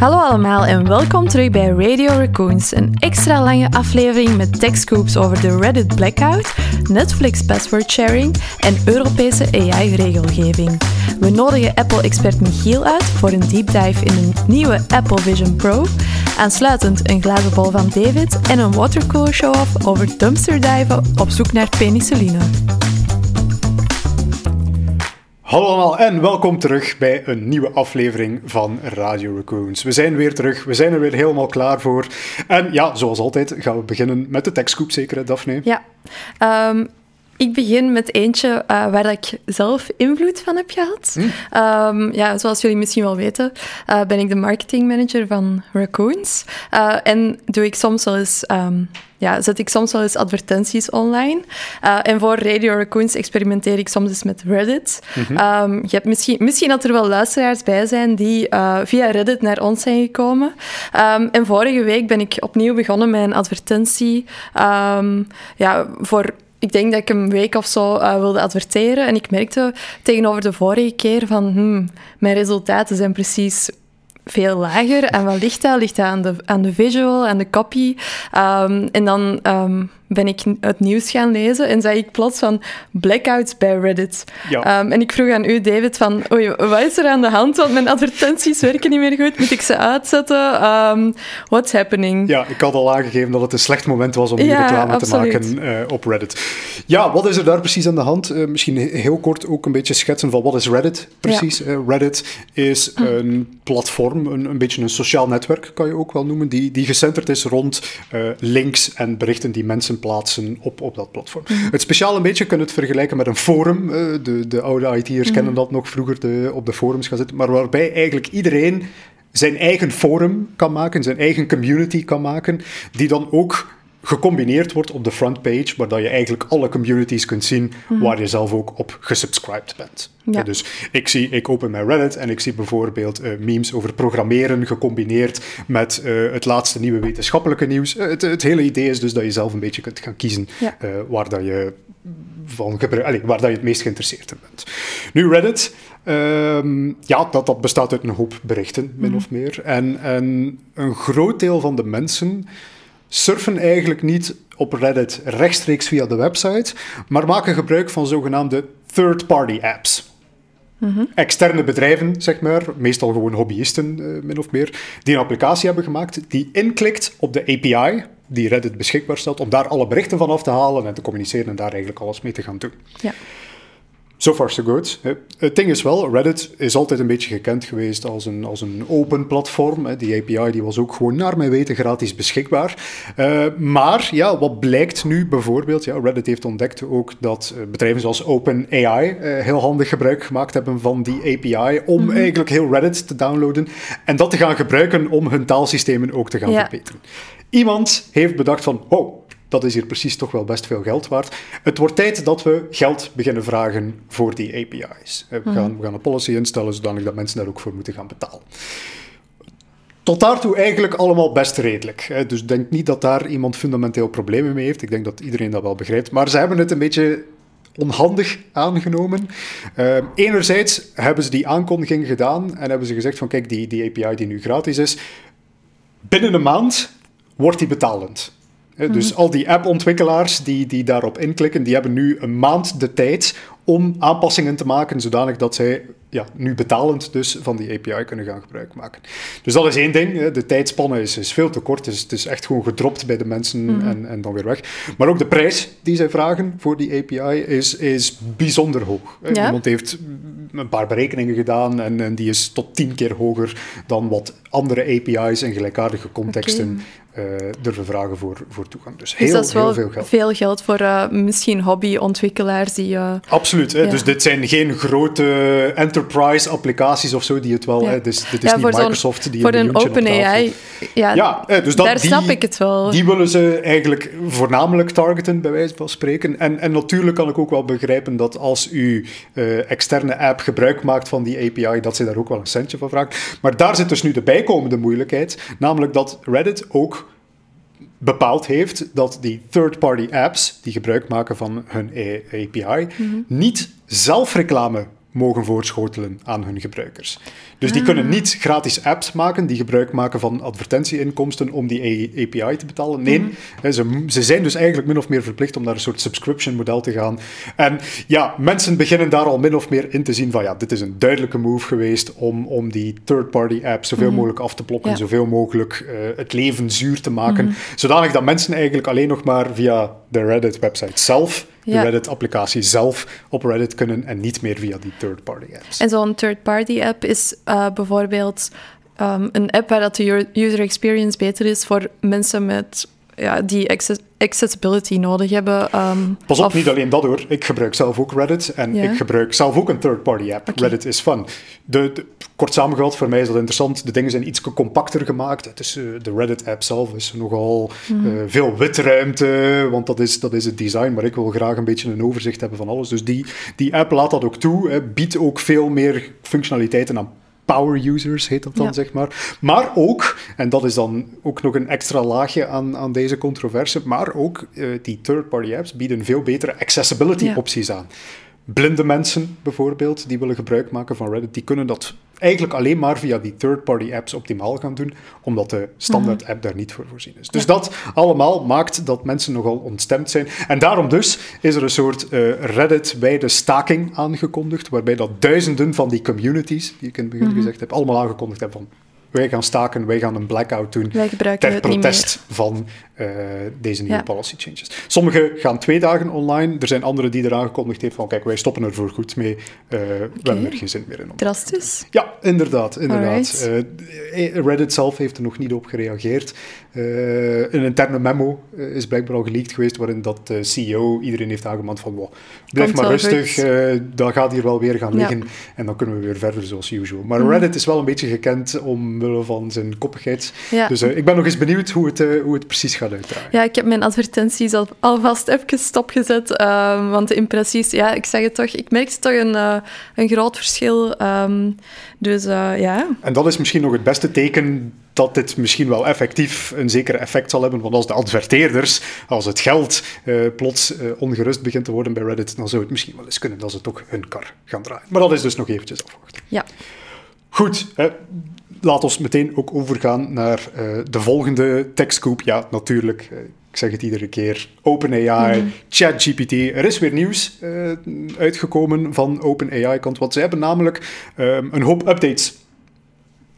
Hallo allemaal en welkom terug bij Radio Raccoons, een extra lange aflevering met techscoops over de Reddit blackout, Netflix password sharing en Europese AI-regelgeving. We nodigen Apple-expert Michiel uit voor een deep dive in een nieuwe Apple Vision Pro, aansluitend een glazen bol van David en een watercooler show-off over dumpsterdiven op zoek naar penicilline. Hallo allemaal en welkom terug bij een nieuwe aflevering van Radio Raccoons. We zijn weer terug, we zijn er weer helemaal klaar voor. En ja, zoals altijd gaan we beginnen met de techscoop, zeker Daphne? Ja, um, ik begin met eentje uh, waar ik zelf invloed van heb gehad. Hm. Um, ja, zoals jullie misschien wel weten, uh, ben ik de marketingmanager van Raccoons. Uh, en doe ik soms wel eens... Um, ja, zet ik soms wel eens advertenties online. Uh, en voor Radio Raccoons experimenteer ik soms eens met Reddit. Mm -hmm. um, je hebt misschien, misschien dat er wel luisteraars bij zijn die uh, via Reddit naar ons zijn gekomen. Um, en vorige week ben ik opnieuw begonnen met een advertentie um, ja, voor ik denk dat ik een week of zo uh, wilde adverteren. En ik merkte tegenover de vorige keer van... Hmm, mijn resultaten zijn precies veel lager. En wat ligt dat? Ligt dat aan de, aan de visual, aan de copy? Um, en dan... Um, ben ik het nieuws gaan lezen en zag ik plots van blackouts bij Reddit. Ja. Um, en ik vroeg aan u, David, van oei, wat is er aan de hand? Want mijn advertenties werken niet meer goed. Moet ik ze uitzetten? Um, what's happening? Ja, ik had al aangegeven dat het een slecht moment was om hier ja, reclame absoluut. te maken uh, op Reddit. Ja, wat is er daar precies aan de hand? Uh, misschien heel kort ook een beetje schetsen van wat is Reddit precies? Ja. Uh, Reddit is een platform, een, een beetje een sociaal netwerk, kan je ook wel noemen, die, die gecentreerd is rond links en berichten die mensen plaatsen op, op dat platform. Mm. Het speciaal een beetje kunnen het vergelijken met een forum. Uh, de, de oude IT'ers mm. kennen dat nog vroeger, de, op de forums gaan zitten. Maar waarbij eigenlijk iedereen zijn eigen forum kan maken, zijn eigen community kan maken, die dan ook gecombineerd wordt op de frontpage, waar dat je eigenlijk alle communities kunt zien mm. waar je zelf ook op gesubscribed bent. Ja. Dus ik, zie, ik open mijn Reddit en ik zie bijvoorbeeld uh, memes over programmeren gecombineerd met uh, het laatste nieuwe wetenschappelijke nieuws. Uh, het, het, hele idee is dus dat je zelf een beetje kunt gaan kiezen ja. waar, dat je van waar dat je het meest geïnteresseerd in bent. Nu, Reddit, um, ja, dat, dat bestaat uit een hoop berichten, min mm. of meer. En, en een groot deel van de mensen surfen eigenlijk niet op Reddit rechtstreeks via de website, maar maken gebruik van zogenaamde third-party apps. Mm -hmm. Externe bedrijven, zeg maar, meestal gewoon hobbyisten, uh, min of meer, die een applicatie hebben gemaakt die inklikt op de API die Reddit beschikbaar stelt, om daar alle berichten van af te halen en te communiceren en daar eigenlijk alles mee te gaan doen. Ja. So far so good. Het ding is wel, Reddit is altijd een beetje gekend geweest als een, als een open platform. Die API die was ook gewoon naar mijn weten gratis beschikbaar. Uh, maar ja, wat blijkt nu bijvoorbeeld? Ja, Reddit heeft ontdekt ook dat uh, bedrijven zoals OpenAI uh, heel handig gebruik gemaakt hebben van die API om mm -hmm. eigenlijk heel Reddit te downloaden en dat te gaan gebruiken om hun taalsystemen ook te gaan ja. verbeteren. Iemand heeft bedacht van, oh, dat is hier precies toch wel best veel geld waard. Het wordt tijd dat we geld beginnen vragen voor die API's. We gaan, we gaan een policy instellen zodanig dat mensen daar ook voor moeten gaan betalen. Tot daartoe eigenlijk allemaal best redelijk. Dus denk niet dat daar iemand fundamenteel problemen mee heeft. Ik denk dat iedereen dat wel begrijpt. Maar ze hebben het een beetje onhandig aangenomen. Uh, enerzijds hebben ze die aankondiging gedaan en hebben ze gezegd van kijk, die, die API die nu gratis is, binnen een maand wordt die betalend. Dus mhm. al die appontwikkelaars die, die daarop inklikken, die hebben nu een maand de tijd om aanpassingen te maken zodanig dat zij ja, nu betalend dus van die API kunnen gaan gebruik maken. Dus dat is één ding. De tijdspanne is, is veel te kort. Dus het is echt gewoon gedropt bij de mensen mm -hmm. en, en dan weer weg. Maar ook de prijs die zij vragen voor die API is, is bijzonder hoog. Ja? Iemand heeft een paar berekeningen gedaan en, en, die is tot tien keer hoger dan wat andere API's in gelijkaardige contexten okay uh, durven vragen voor, voor toegang. Dus heel, dus dat is wel heel veel geld. Veel geld voor uh, misschien hobbyontwikkelaars die. Uh, Absoluut. Hè? Ja. Dus dit zijn geen grote enterprise-applicaties of zo die het wel. Ja. Hè? Dus, dit is niet Microsoft die voor een open AI. Ja, dus dat, daar die, snap ik het wel. Die willen ze eigenlijk voornamelijk targeten, bij wijze van spreken. En, en natuurlijk kan ik ook wel begrijpen dat als u externe app gebruik maakt van die API, dat ze daar ook wel een centje van vraagt. Maar daar zit dus nu de bijkomende moeilijkheid, namelijk dat Reddit ook bepaald heeft dat die third-party apps die gebruik maken van hun API mm -hmm. niet zelf reclame mogen voorschotelen aan hun gebruikers. Dus die kunnen ah. niet gratis apps maken die gebruik maken van advertentieinkomsten om die API te betalen. Nee, mhm. ze, ze zijn dus eigenlijk min of meer verplicht om naar een soort subscription model te gaan. En ja, mensen beginnen daar al min of meer in te zien van ja, dit is een duidelijke move geweest om, om die third-party apps zoveel mhm. mogelijk af te ploppen, zoveel mogelijk uh, het leven zuur te maken, mm zodanig dat mensen eigenlijk alleen nog maar via de Reddit-website zelf de Reddit-applicatie zelf op Reddit kunnen en niet meer via die third-party apps. En zo'n third-party app is uh, bijvoorbeeld um, een app waar dat de user experience beter is voor mensen met ja, die accessibility nodig hebben. Um, Pas op, niet alleen dat hoor. Ik gebruik zelf ook Reddit en ik gebruik zelf ook een third-party app. Reddit is fun. De, kort samengevat, voor mij is dat interessant. De dingen zijn iets compacter gemaakt. Het is, uh, de Reddit-app zelf is nogal mm. uh, veel witruimte, want dat is, dat is het design. Maar ik wil graag een beetje een overzicht hebben van alles. Dus die, die app laat dat ook toe. Hè, biedt ook veel meer functionaliteiten aan power users, heet dat dan, zeg maar. Maar ook, en dat is dan ook nog een extra laagje aan, aan deze controverse, maar ook uh, die third-party apps bieden veel betere accessibility opties aan. Blinde mensen bijvoorbeeld, die willen gebruik maken van Reddit, die kunnen dat eigenlijk alleen maar via die third-party apps optimaal gaan doen, omdat de standaard mhm. app daar niet voor voorzien is. Dus dat allemaal maakt dat mensen nogal ontstemd zijn. En daarom dus is er een soort uh, Reddit-wijde staking aangekondigd, waarbij dat duizenden van die communities, die ik in het begin mhm. gezegd heb, allemaal aangekondigd hebben van wij gaan staken, wij gaan een blackout doen ter protest van deze nieuwe policy changes. Sommige gaan twee dagen online, er zijn anderen die er aangekondigd heeft van kijk, wij stoppen er voor goed mee, uh, we hebben er geen zin meer in. Drastisch. Ja, inderdaad. inderdaad. Uh, Reddit zelf heeft er nog niet op gereageerd. een interne memo is blijkbaar al geleakt geweest waarin dat de CEO iedereen heeft aangemaand van wow, blijf maar rustig, dat gaat hier wel weer gaan liggen en dan kunnen we weer verder zoals usual. Maar mhm. Reddit is wel een beetje gekend omwille van zijn koppigheid. Dus ik ben nog eens benieuwd hoe het, hoe het precies gaat ja, ik heb mijn advertenties al, alvast even stopgezet, uh, want de impressies, ja, ik zeg het toch, ik merkte toch een, uh, een groot verschil. Um, dus uh, ja. En dat is misschien nog het beste teken dat dit misschien wel effectief een zeker effect zal hebben. Want als de adverteerders, als het geld uh, plots uh, ongerust begint te worden bij Reddit, dan zou het misschien wel eens kunnen dat ze toch hun kar gaan draaien. Maar dat is dus nog eventjes afwachten. Ja. Goed, hè, laat ons meteen ook overgaan naar uh, de volgende techscoop. Ja, natuurlijk. Uh, ik zeg het iedere keer. OpenAI, mm ChatGPT. Er is weer nieuws uh, uitgekomen van OpenAI-kant. Want ze hebben namelijk um, een hoop updates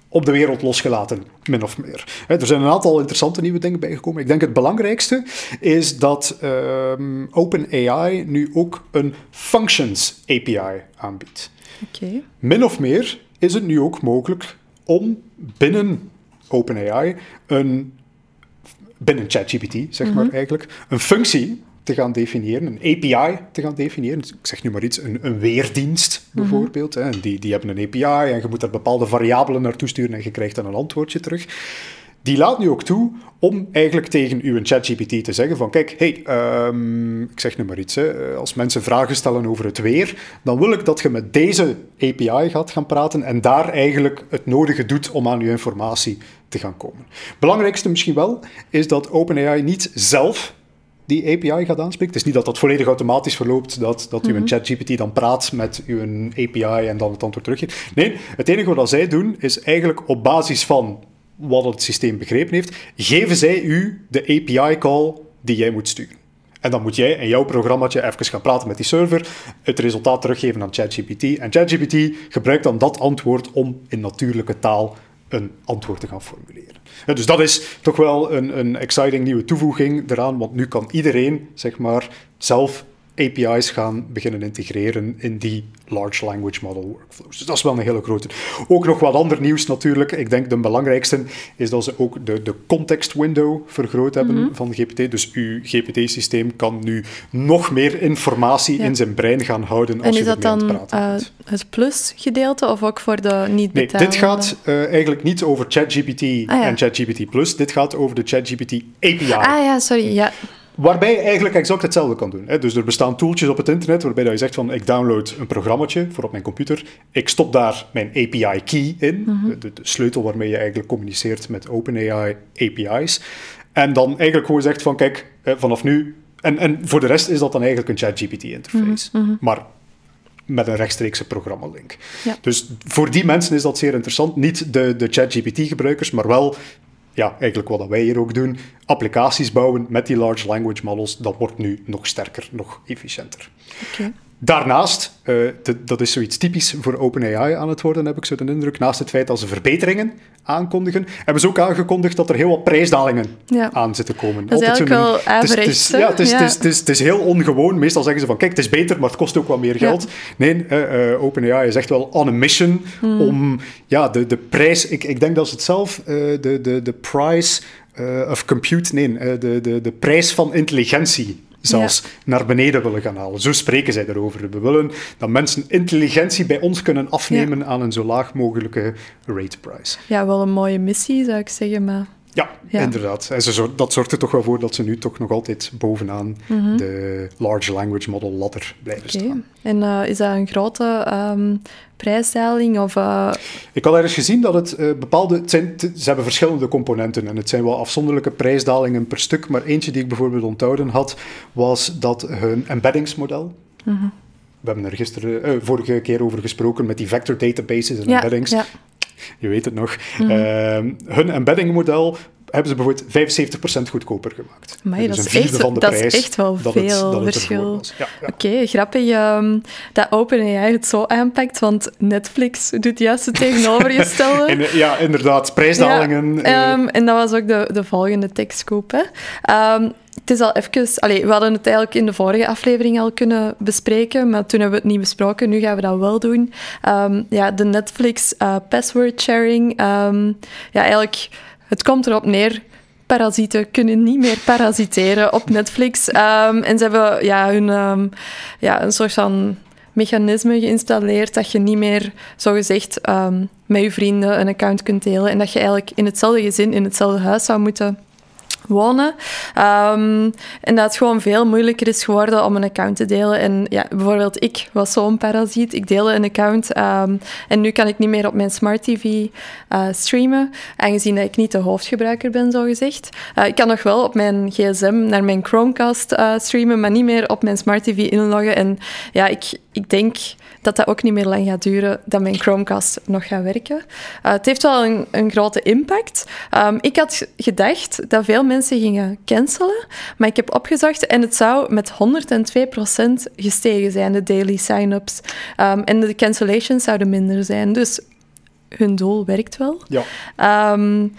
op de wereld losgelaten, min of meer. er zijn een aantal interessante nieuwe dingen bijgekomen. Ik denk het belangrijkste is dat um, OpenAI nu ook een Functions API aanbiedt. Okay. Min of meer is het nu ook mogelijk om binnen OpenAI een binnen ChatGPT, zeg maar mhm. eigenlijk, een functie te gaan definiëren, een API te gaan definiëren. Dus ik zeg nu maar iets, een, een weerdienst mhm. bijvoorbeeld. hè. Die, die hebben een API en je moet daar bepaalde variabelen naartoe sturen en je krijgt dan een antwoordje terug die laat nu ook toe om eigenlijk tegen uw ChatGPT te zeggen van kijk, hey, um, ik zeg nu maar iets, hè, als mensen vragen stellen over het weer, dan wil ik dat je met deze API gaat gaan praten en daar eigenlijk het nodige doet om aan uw informatie te gaan komen. Belangrijkste misschien wel is dat OpenAI niet zelf die API gaat aanspreken. Het is niet dat dat volledig automatisch verloopt, dat, dat mm -hmm. uw ChatGPT dan praat met uw API en dan het antwoord teruggeeft. Nee, het enige wat zij doen is eigenlijk op basis van wat het systeem begrepen heeft, geven zij u de API-call die jij moet sturen. En dan moet jij en jouw programmaatje even gaan praten met die server, het resultaat teruggeven aan ChatGPT. En ChatGPT gebruikt dan dat antwoord om in natuurlijke taal een antwoord te gaan formuleren. Dus dat is toch wel een, een exciting nieuwe toevoeging eraan, want nu kan iedereen zeg maar, zelf API's gaan beginnen integreren in die large language model workflows. Dus dat is wel een hele grote. Ook nog wat ander nieuws natuurlijk. Ik denk de belangrijkste is dat ze ook de, de context window vergroot hebben mhm. van GPT. Dus uw GPT-systeem kan nu nog meer informatie in zijn brein gaan houden als en is dat dan uh, het plus gedeelte of ook voor de niet Nee, dit gaat uh, eigenlijk niet over ChatGPT ah, en ChatGPT Plus. Dit gaat over de ChatGPT API. Ah ja, sorry. Ja. Waarbij je eigenlijk exact hetzelfde kan doen. Hè? Dus er bestaan tooltjes op het internet waarbij je zegt van ik download een programmaatje voor op mijn computer. Ik stop daar mijn API key in, mhm. de, sleutel waarmee je eigenlijk communiceert met OpenAI API's. En dan eigenlijk gewoon zegt van kijk, vanaf nu... En, en voor de rest is dat dan eigenlijk een ChatGPT interface. Mhm, mhm. Maar met een rechtstreekse programmalink. Ja. Dus voor die mensen is dat zeer interessant. Niet de, de ChatGPT-gebruikers, maar wel ja, eigenlijk wat wij hier ook doen, applicaties bouwen met die large language models, dat wordt nu nog sterker, nog efficiënter. Daarnaast, uh, dat is zoiets typisch voor OpenAI aan het worden, heb ik zo de indruk. Naast het feit dat ze verbeteringen aankondigen, hebben ze ook aangekondigd dat er heel wat prijsdalingen aan zitten komen. Dat is eigenlijk wel. Ja, het is, ja. Het, is, het, is, heel ongewoon. Meestal zeggen ze van, kijk, het is beter, maar het kost ook wat meer geld. Nee, uh, uh, OpenAI is echt wel on a mission hmm. om ja, de, de prijs... Ik, ik denk dat ze het zelf, de, de, de price of compute, nee, de, de, de prijs van intelligentie zelfs naar beneden willen gaan halen. Zo spreken zij erover. We willen dat mensen intelligentie bij ons kunnen afnemen aan een zo laag mogelijke rate price. Ja, wel een mooie missie zou ik zeggen, maar ja, inderdaad. En ze, dat zorgt er toch wel voor dat ze nu toch nog altijd bovenaan mhm. de large language model ladder blijven staan. En uh, is dat een grote um, prijsdaling? Of, uh... Ik had ergens gezien dat het uh, bepaalde... Het zijn, ze hebben verschillende componenten en het zijn wel afzonderlijke prijsdalingen per stuk, maar eentje die ik bijvoorbeeld onthouden had, was dat hun embeddingsmodel... Mm We hebben er gisteren, vorige keer over gesproken met die vector databases en embeddings. Ja je weet het nog. Mm. hun embeddingmodel hebben ze bijvoorbeeld 75% goedkoper gemaakt. Maar dus dat, is echt, van de dat is echt wel veel verschil. Oké, grappig um, dat OpenAI het zo aanpakt, want Netflix doet juist het tegenovergestelde. en, ja, inderdaad, prijsdalingen. Ja, um, en dat was ook de, de volgende tekstkoop. Um, het is al even... Allez, we hadden het eigenlijk in de vorige aflevering al kunnen bespreken, maar toen hebben we het niet besproken. Nu gaan we dat wel doen. Um, ja, de Netflix uh, password sharing. Um, ja, eigenlijk, het komt erop neer parasieten kunnen niet meer parasiteren op Netflix. Um, en ze hebben ja, hun, ja, een soort van mechanisme geïnstalleerd dat je niet meer, zogezegd, um, met je vrienden een account kunt delen en dat je eigenlijk in hetzelfde gezin, in hetzelfde huis zou moeten wonen. Um, en dat het gewoon veel moeilijker is geworden om een account te delen. En ja, bijvoorbeeld ik was zo'n parasiet. Ik deelde een account um, en nu kan ik niet meer op mijn smart TV uh, streamen, aangezien ik niet de hoofdgebruiker ben, zogezegd. Uh, ik kan nog wel op mijn gsm naar mijn Chromecast uh, streamen, maar niet meer op mijn smart TV inloggen. En ja, ik, ik denk dat dat ook niet meer lang gaat duren dat mijn Chromecast nog gaat werken. Het heeft wel een, een grote impact. Um, ik had gedacht dat veel mensen gingen cancelen, maar ik heb opgezocht en het zou met 102% gestegen zijn, de daily sign-ups. Um, en de cancellations zouden minder zijn. Dus hun doel werkt wel. Ja. Um,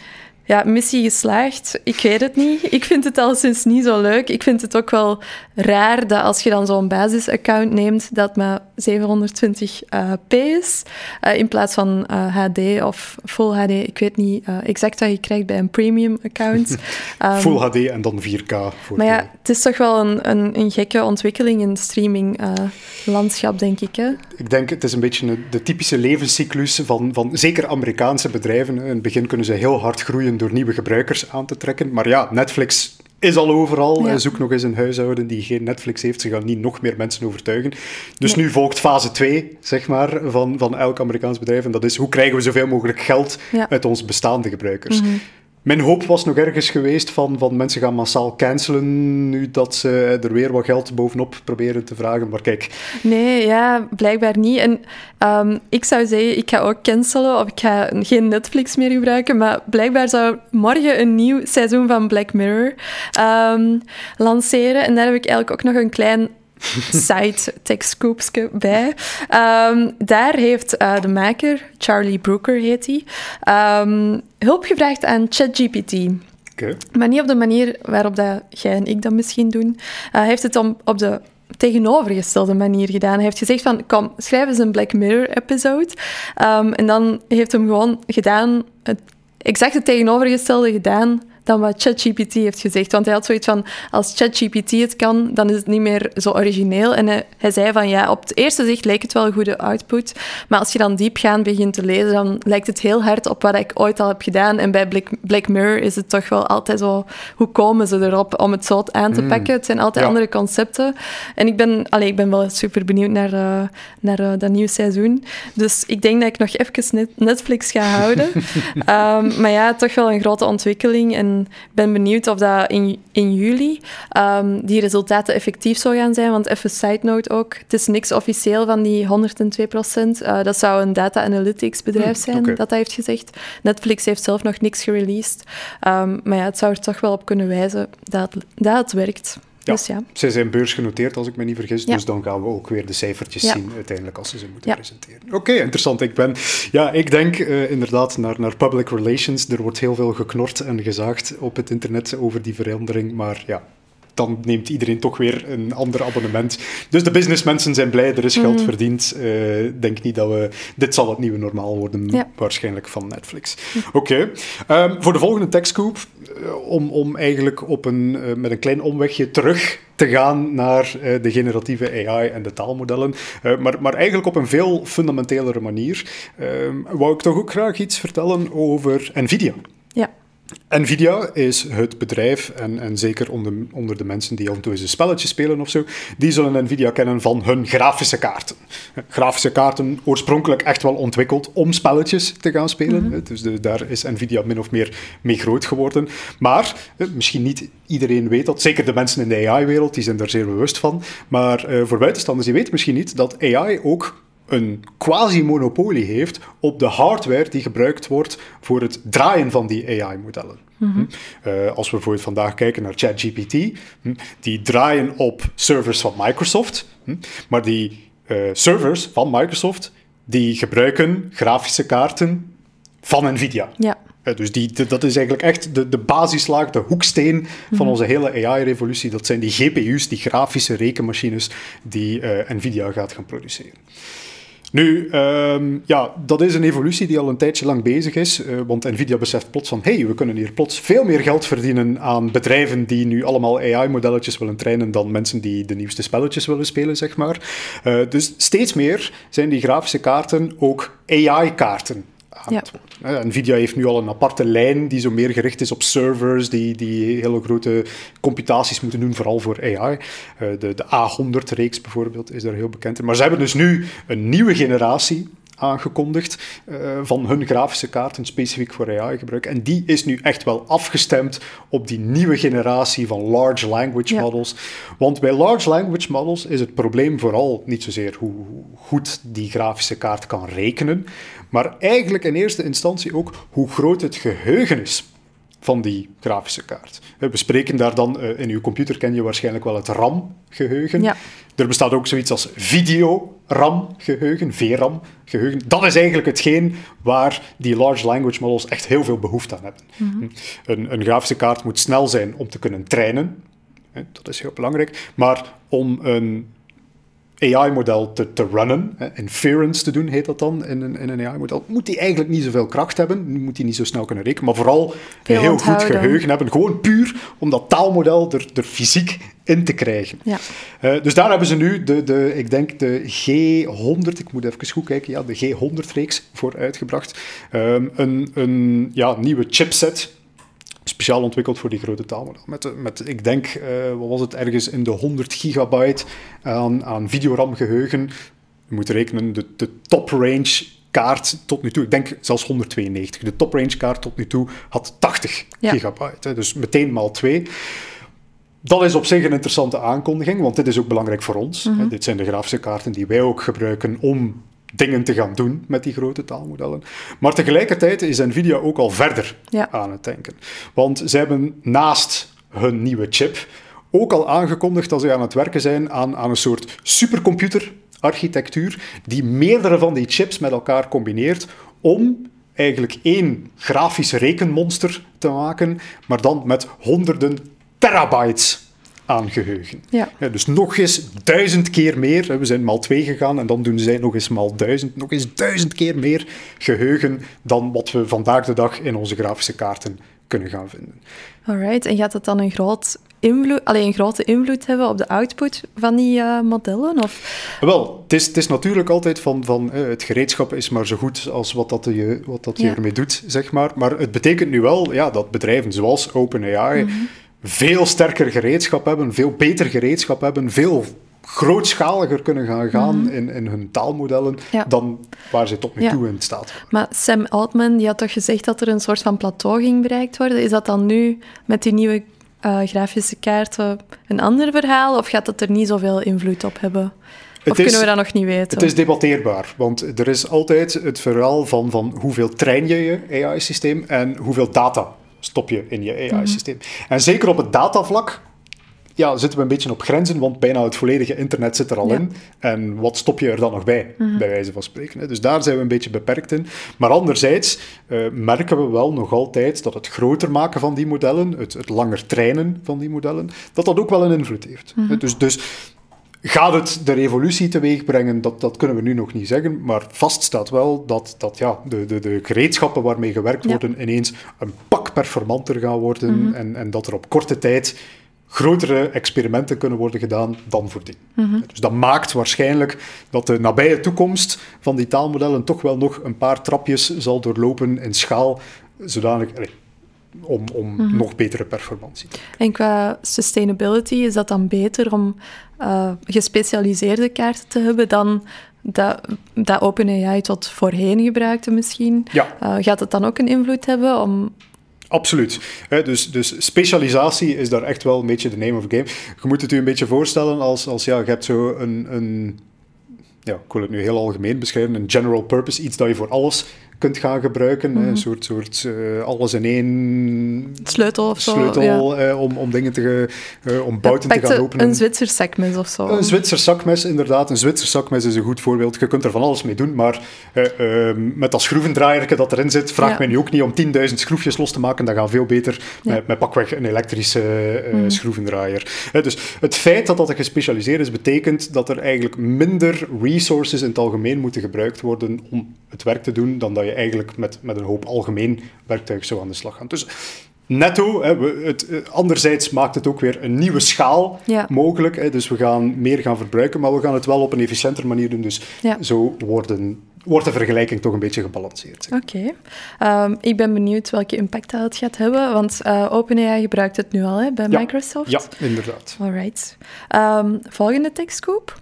ja, missie geslaagd. Ik weet het niet. Ik vind het al sinds niet zo leuk. Ik vind het ook wel raar dat als je dan zo'n basisaccount neemt, dat maar 720p is, uh, in plaats van HD eh, of Full HD. Ik weet niet exact wat je krijgt bij een premium account. Um, full HD en dan 4K. Voor maar ja, het is toch wel een, een, een gekke ontwikkeling in het streaming-landschap, denk ik. Hè? Ik denk, het is een beetje de typische levenscyclus van, van zeker Amerikaanse bedrijven. In het begin kunnen ze heel hard groeien door nieuwe gebruikers aan te trekken. Maar ja, Netflix is al overal. Ja. Zoek nog eens een huishouden die geen Netflix heeft. Ze gaan niet nog meer mensen overtuigen. Dus nu volgt fase 2, zeg maar, van, van elk Amerikaans bedrijf. En dat is, hoe krijgen we zoveel mogelijk geld uit onze bestaande gebruikers? Mhm. Mijn hoop was nog ergens geweest van, van mensen gaan massaal cancelen nu dat ze er weer wat geld bovenop proberen te vragen. Maar kijk. Nee, ja, blijkbaar niet. En um, ik zou zeggen, ik ga ook cancelen of ik ga geen Netflix meer gebruiken. Maar blijkbaar zou morgen een nieuw seizoen van Black Mirror um, lanceren. En daar heb ik eigenlijk ook nog een klein side tekstkoopje bij. Um, daar heeft uh, de maker, Charlie Brooker heet hij, um, hulp gevraagd aan ChatGPT. Okay. Maar niet op de manier waarop dat jij en ik dat misschien doen. Uh, hij heeft het om, op de tegenovergestelde manier gedaan. Hij heeft gezegd van, kom, schrijf eens een Black Mirror-episode. Um, en dan heeft hem gewoon gedaan, het exact het tegenovergestelde gedaan dan wat ChatGPT heeft gezegd. Want hij had zoiets van, als ChatGPT het kan, dan is het niet meer zo origineel. En hij, hij, zei van, ja, op het eerste zicht lijkt het wel een goede output, maar als je dan diepgaand begint te lezen, dan lijkt het heel hard op wat ik ooit al heb gedaan. En bij Black, Black Mirror is het toch wel altijd zo, hoe komen ze erop om het zo aan te hmm. pakken? Het zijn altijd andere concepten. En ik ben, allee, ik ben wel super benieuwd naar, uh, naar uh, dat nieuwe seizoen. Dus ik denk dat ik nog even Netflix ga houden. um, maar ja, toch wel een grote ontwikkeling. En en ben benieuwd of dat in, in juli um, die resultaten effectief zou gaan zijn. Want even side note ook, het is niks officieel van die 102 procent. Uh, dat zou een data analytics bedrijf hmm, zijn dat dat heeft gezegd. Netflix heeft zelf nog niks gereleased. Um, maar ja, het zou er toch wel op kunnen wijzen dat, dat het werkt. Ja, dus ja. zij zijn beursgenoteerd, als ik me niet vergis. Dus dan gaan we ook weer de cijfertjes zien uiteindelijk als ze ze moeten presenteren. Oké, interessant. Ik, ben, ja, ik denk uh, inderdaad naar, naar public relations. Er wordt heel veel geknord en gezaagd op het internet over die verandering. Maar ja, dan neemt iedereen toch weer een ander abonnement. Dus de businessmensen zijn blij, er is geld mm. verdiend. Uh, denk niet dat we... Dit zal het nieuwe normaal worden, waarschijnlijk, van Netflix. Oké. Ehm, voor de volgende TechScoop, om, om eigenlijk op een, uh, met een klein omwegje terug te gaan naar de generatieve AI en de taalmodellen. maar, maar eigenlijk op een veel fundamentelere manier. Ehm, wou ik toch ook graag iets vertellen over NVIDIA. Ja. Nvidia is het bedrijf, en, en zeker onder, onder de mensen die af en toe eens een spelletje spelen of zo, die zullen Nvidia kennen van hun grafische kaarten. Grafische kaarten oorspronkelijk echt wel ontwikkeld om spelletjes te gaan spelen. Mhm. Dus de, daar is Nvidia min of meer mee groot geworden. Maar eh, misschien niet iedereen weet dat, zeker de mensen in de AI-wereld, die zijn daar zeer bewust van. Maar uh, voor buitenstanders, die weten misschien niet dat AI ook een quasi-monopolie heeft op de hardware die gebruikt wordt voor het draaien van die AI-modellen. Mhm. Hm? Eh, als we bijvoorbeeld vandaag kijken naar ChatGPT, hm, die draaien op servers van Microsoft, hm? maar die uh, servers van Microsoft die gebruiken grafische kaarten van Nvidia. Ja. Uh, dus die, dat is eigenlijk echt de, de basislaag, de hoeksteen van mhm. onze hele AI-revolutie. Dat zijn die GPU's, die grafische rekenmachines die Nvidia gaat gaan produceren. Nu, um, ja, dat is een evolutie die al een tijdje lang bezig is, uh, want Nvidia beseft plots van, hey, we kunnen hier plots veel meer geld verdienen aan bedrijven die nu allemaal AI-modelletjes willen trainen dan mensen die de nieuwste spelletjes willen spelen, zeg maar. Uh, dus steeds meer zijn die grafische kaarten ook AI-kaarten ja. Nvidia heeft nu al een aparte lijn die zo meer gericht is op servers, die, die hele grote computaties moeten doen, vooral voor AI. Uh, eh, de, de A100-reeks bijvoorbeeld is daar heel bekend in. Maar ze hebben dus nu een nieuwe generatie aangekondigd uh, van hun grafische kaarten specifiek voor AI-gebruik. En die is nu echt wel afgestemd op die nieuwe generatie van large language models. Want bij large language models is het probleem vooral niet zozeer hoe goed die grafische kaart kan rekenen, maar eigenlijk in eerste instantie ook hoe groot het geheugen is van die grafische kaart. We spreken daar dan, uh, in uw computer ken je waarschijnlijk wel het RAM-geheugen. Ja. Er bestaat ook zoiets als video-RAM-geheugen, VRAM-geheugen. Dat is eigenlijk hetgeen waar die large language models echt heel veel behoefte aan hebben. Mhm. een, een grafische kaart moet snel zijn om te kunnen trainen. Dat is heel belangrijk. Maar om een AI-model te, te runnen, inference te doen heet dat dan in een, in een AI-model, moet die eigenlijk niet zoveel kracht hebben, moet die niet zo snel kunnen rekenen, maar vooral een heel goed geheugen hebben, gewoon puur om dat taalmodel er, er fysiek in te krijgen. Ja. Uh, dus daar hebben ze nu de, de, ik denk de G100, ik moet even goed kijken, ja, de G100-reeks voor uitgebracht. Um, een, een ja, nieuwe chipset speciaal ontwikkeld voor die grote taalmodel. Met, met ik denk, uh, wat was het, ergens in de 100 gigabyte aan, aan videoram geheugen. Je moet rekenen, de, de top range kaart tot nu toe, ik denk zelfs 192. De top range kaart tot nu toe had 80 gigabyte. Hè, dus meteen maal 2. Dat is op zich een interessante aankondiging, want dit is ook belangrijk voor ons. Mm Dit zijn de grafische kaarten die wij ook gebruiken om dingen te gaan doen met die grote taalmodellen. Maar tegelijkertijd is Nvidia ook al verder aan het denken. Want ze hebben naast hun nieuwe chip ook al aangekondigd dat ze aan het werken zijn aan, aan een soort supercomputerarchitectuur die meerdere van die chips met elkaar combineert om eigenlijk één grafisch rekenmonster te maken, maar dan met honderden terabytes aan geheugen. Ja. dus nog eens duizend keer meer. We zijn maal twee gegaan en dan doen zij nog eens maal duizend. Nog eens duizend keer meer geheugen dan wat we vandaag de dag in onze grafische kaarten kunnen gaan vinden. Alright, en gaat dat dan een, groot invloed, alleen een grote invloed hebben op de output van die uh, modellen? Of? Wel, het is, het is natuurlijk altijd van, van uh, het gereedschap is maar zo goed als wat dat je, wat dat je ermee doet, zeg maar. Maar het betekent nu wel ja, dat bedrijven zoals OpenAI... Mm veel sterker gereedschap hebben, veel beter gereedschap hebben, veel grootschaliger kunnen gaan gaan mhm. in, in hun taalmodellen dan waar ze tot nu toe in staat Maar Sam Altman die had toch gezegd dat er een soort van plateau ging bereikt worden. Is dat dan nu met die nieuwe uh, grafische kaarten een ander verhaal? Of gaat dat er niet zoveel invloed op hebben? Of kunnen we dat nog niet weten? Het is debatteerbaar, want er is altijd het verhaal van, van hoeveel train je je AI-systeem en hoeveel data stop je in je AI-systeem. Mhm. En zeker op het datavlak ja, zitten we een beetje op grenzen, want bijna het volledige internet zit er al in. En wat stop je er dan nog bij, mhm. bij wijze van spreken. Dus daar zijn we een beetje beperkt in. Maar anderzijds uh, merken we wel nog altijd dat het groter maken van die modellen, het, het langer trainen van die modellen, dat dat ook wel een invloed heeft. Mhm. Dus, dus Gaat het de revolutie teweeg brengen? Dat, dat kunnen we nu nog niet zeggen. Maar vast staat wel dat, dat ja, de, de, de gereedschappen waarmee gewerkt worden ineens een pak performanter gaan worden. Mhm. en, en dat er op korte tijd grotere experimenten kunnen worden gedaan dan voordien. Mm Dus dat maakt waarschijnlijk dat de nabije toekomst van die taalmodellen toch wel nog een paar trapjes zal doorlopen in schaal, zodanig... om, om mhm. nog betere performantie. En qua sustainability is dat dan beter om uh, gespecialiseerde kaarten te hebben dan dat, dat OpenAI tot voorheen gebruikte misschien? Ja. Uh, gaat het dan ook een invloed hebben om Absoluut. dus, dus specialisatie is daar echt wel een beetje de name of the game. Je moet het u een beetje voorstellen als, als ja, je hebt zo een, een ja, ik wil het nu heel algemeen beschrijven, een general purpose, iets dat je voor alles kunt gaan gebruiken. Een mhm. soort, soort uh, alles in één sleutel of zo. Sleutel uh, om, om dingen te, uh, om buiten te gaan openen. Een Zwitser zakmes of zo. Een Zwitser zakmes, inderdaad. Een Zwitser zakmes is een goed voorbeeld. Je kunt er van alles mee doen, maar ehm, met dat schroevendraaierke dat erin zit, vraag ja. mij nu ook niet om 10.000 schroefjes los te maken. Dat gaat veel beter met, met pakweg een elektrische mm. schroevendraaier. dus het feit dat dat gespecialiseerd is, betekent dat er eigenlijk minder resources in het algemeen moeten gebruikt worden om het werk te doen dan dat je eigenlijk met, met een hoop algemeen werktuig zo aan de slag gaan. Dus netto, hè, we, het, eh, anderzijds maakt het ook weer een nieuwe schaal mogelijk. Hè, dus we gaan meer gaan verbruiken, maar we gaan het wel op een efficiënter manier doen. Dus zo worden wordt de vergelijking toch een beetje gebalanceerd. Oké. Ehm, ik ben benieuwd welke impact dat het gaat hebben, want uh, OpenAI gebruikt het nu al hè, bij Microsoft. Ja, inderdaad. All right. Um, volgende tekstkoop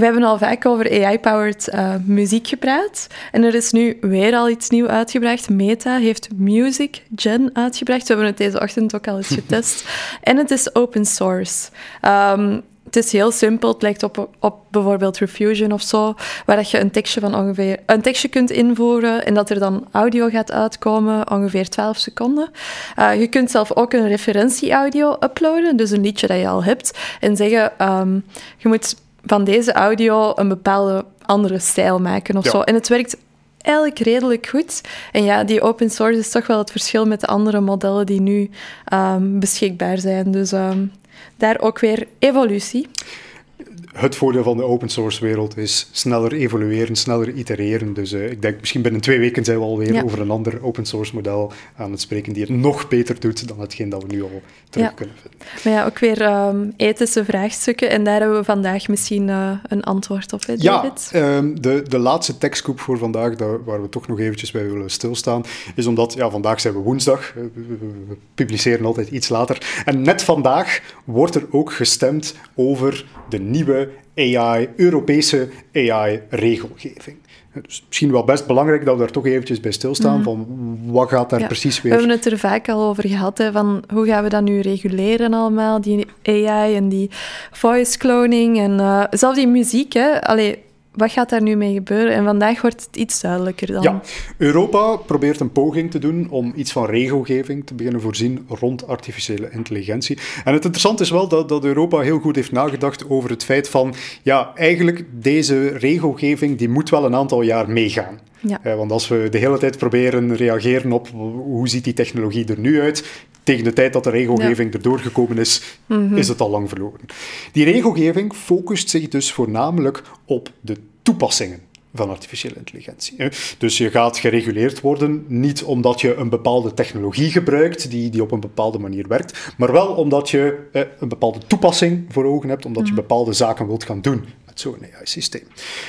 we hebben al vaak over AI-powered uh, eh, muziek gepraat. En er is nu weer al iets nieuws uitgebracht. Meta heeft Music Gen uitgebracht. We hebben het deze ochtend ook al eens getest. en het is open source. Um, het is heel simpel. Het lijkt op, op bijvoorbeeld Refusion of zo, waar je een tekstje van ongeveer een tekstje kunt invoeren en dat er dan audio gaat uitkomen, ongeveer 12 seconden. Uh, je kunt zelf ook een referentie-audio uploaden, dus een liedje dat je al hebt, en zeggen: um, je moet van deze audio een bepaalde andere stijl maken of zo. En het werkt eigenlijk redelijk goed. En ja, die open source is toch wel het verschil met de andere modellen die nu um, beschikbaar zijn. Dus um, daar ook weer evolutie het voordeel van de open source wereld is sneller evolueren, sneller itereren. Dus uh, ik denk misschien binnen twee weken zijn we alweer over een ander open source model aan het spreken die het nog beter doet dan hetgeen dat we nu al terug kunnen vinden. Maar ja, ook weer um, ethische vraagstukken en daar hebben we vandaag misschien uh, een antwoord op, hè, David? Ja, um, de, de laatste tekstkoep voor vandaag, daar, waar we toch nog eventjes bij willen stilstaan, is omdat, ja, vandaag zijn we woensdag, we, we publiceren altijd iets later, en net vandaag wordt er ook gestemd over de nieuwe AI, Europese AI-regelgeving. Dus misschien wel best belangrijk dat we daar toch eventjes bij stilstaan, mm. van wat gaat daar precies weer... We hebben het er vaak al over gehad, hè, van hoe gaan we dat nu reguleren allemaal, die AI en die voice cloning en uh, zelfs die muziek. Hè. Allee, wat gaat daar nu mee gebeuren? En vandaag wordt het iets duidelijker dan. Ja, Europa probeert een poging te doen om iets van regelgeving te beginnen voorzien rond artificiële intelligentie. En het interessante is wel dat, dat Europa heel goed heeft nagedacht over het feit van, ja, eigenlijk deze regelgeving die moet wel een aantal jaar meegaan. Ja. Eh, want als we de hele tijd proberen reageren op hoe ziet die technologie er nu uit, tegen de tijd dat de regelgeving ja. erdoor gekomen is, mhm. is het al lang verloren. Die regelgeving focust zich dus voornamelijk op de toepassingen van artificiële intelligentie. Dus je gaat gereguleerd worden, niet omdat je een bepaalde technologie gebruikt die, die op een bepaalde manier werkt, maar wel omdat je een bepaalde toepassing voor ogen hebt, omdat je mhm. bepaalde zaken wilt gaan doen met zo'n AI-systeem.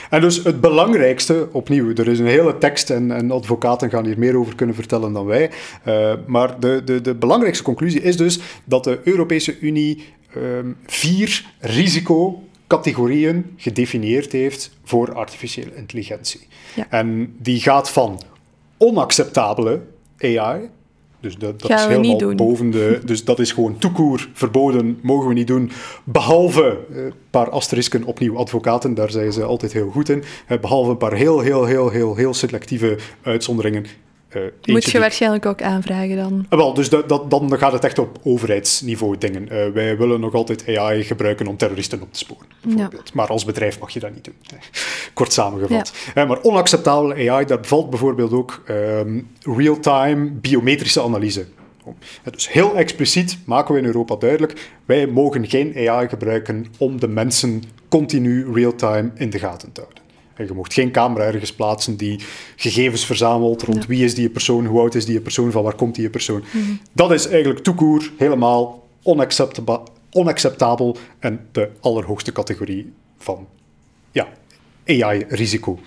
En dus het belangrijkste, opnieuw, er is een hele tekst en, en advocaten gaan hier meer over kunnen vertellen dan wij, uh, maar de, de, de belangrijkste conclusie is dus dat de Europese Unie um, vier risico categorieën gedefinieerd heeft voor artificiële intelligentie. Ja. En die gaat van onacceptabele AI, dus dat, dat is helemaal boven de. Dus dat is gewoon toekoer verboden, mogen we niet doen. Behalve een uh, paar asterisken, opnieuw advocaten, daar zijn ze altijd heel goed in. Behalve een paar heel, heel, heel, heel, heel selectieve uitzonderingen. Uh, Moet je waarschijnlijk ook aanvragen dan? Uh, wel, dus dat, dat, dan gaat het echt op overheidsniveau dingen. Uh, wij willen nog altijd AI gebruiken om terroristen op te sporen, bijvoorbeeld. Ja. Maar als bedrijf mag je dat niet doen. Kort samengevat. Ja. maar onacceptabele AI, dat valt bijvoorbeeld ook um, real-time biometrische analyse. Dus heel expliciet maken we in Europa duidelijk: wij mogen geen AI gebruiken om de mensen continu real-time in de gaten te houden. Je mocht geen camera ergens plaatsen die gegevens verzamelt rond wie is die persoon, hoe oud is die persoon, van waar komt die persoon. Mhm. Dat is eigenlijk toekoer helemaal onacceptabel en de allerhoogste categorie van ja, AI-risico.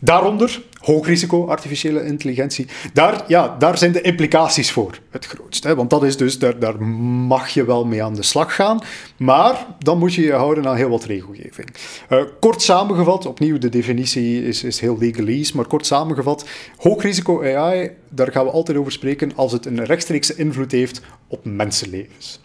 Daaronder, hoog risico artificiële intelligentie, daar, ja, daar zijn de implicaties voor het grootst. Hè? Want dat is dus, daar, daar mag je wel mee aan de slag gaan, maar dan moet je je houden aan heel wat regelgeving. Uh, kort samengevat, opnieuw, de definitie is, is heel legalese, maar kort samengevat, hoog risico AI, daar gaan we altijd over spreken als het een rechtstreekse invloed heeft op mensenlevens.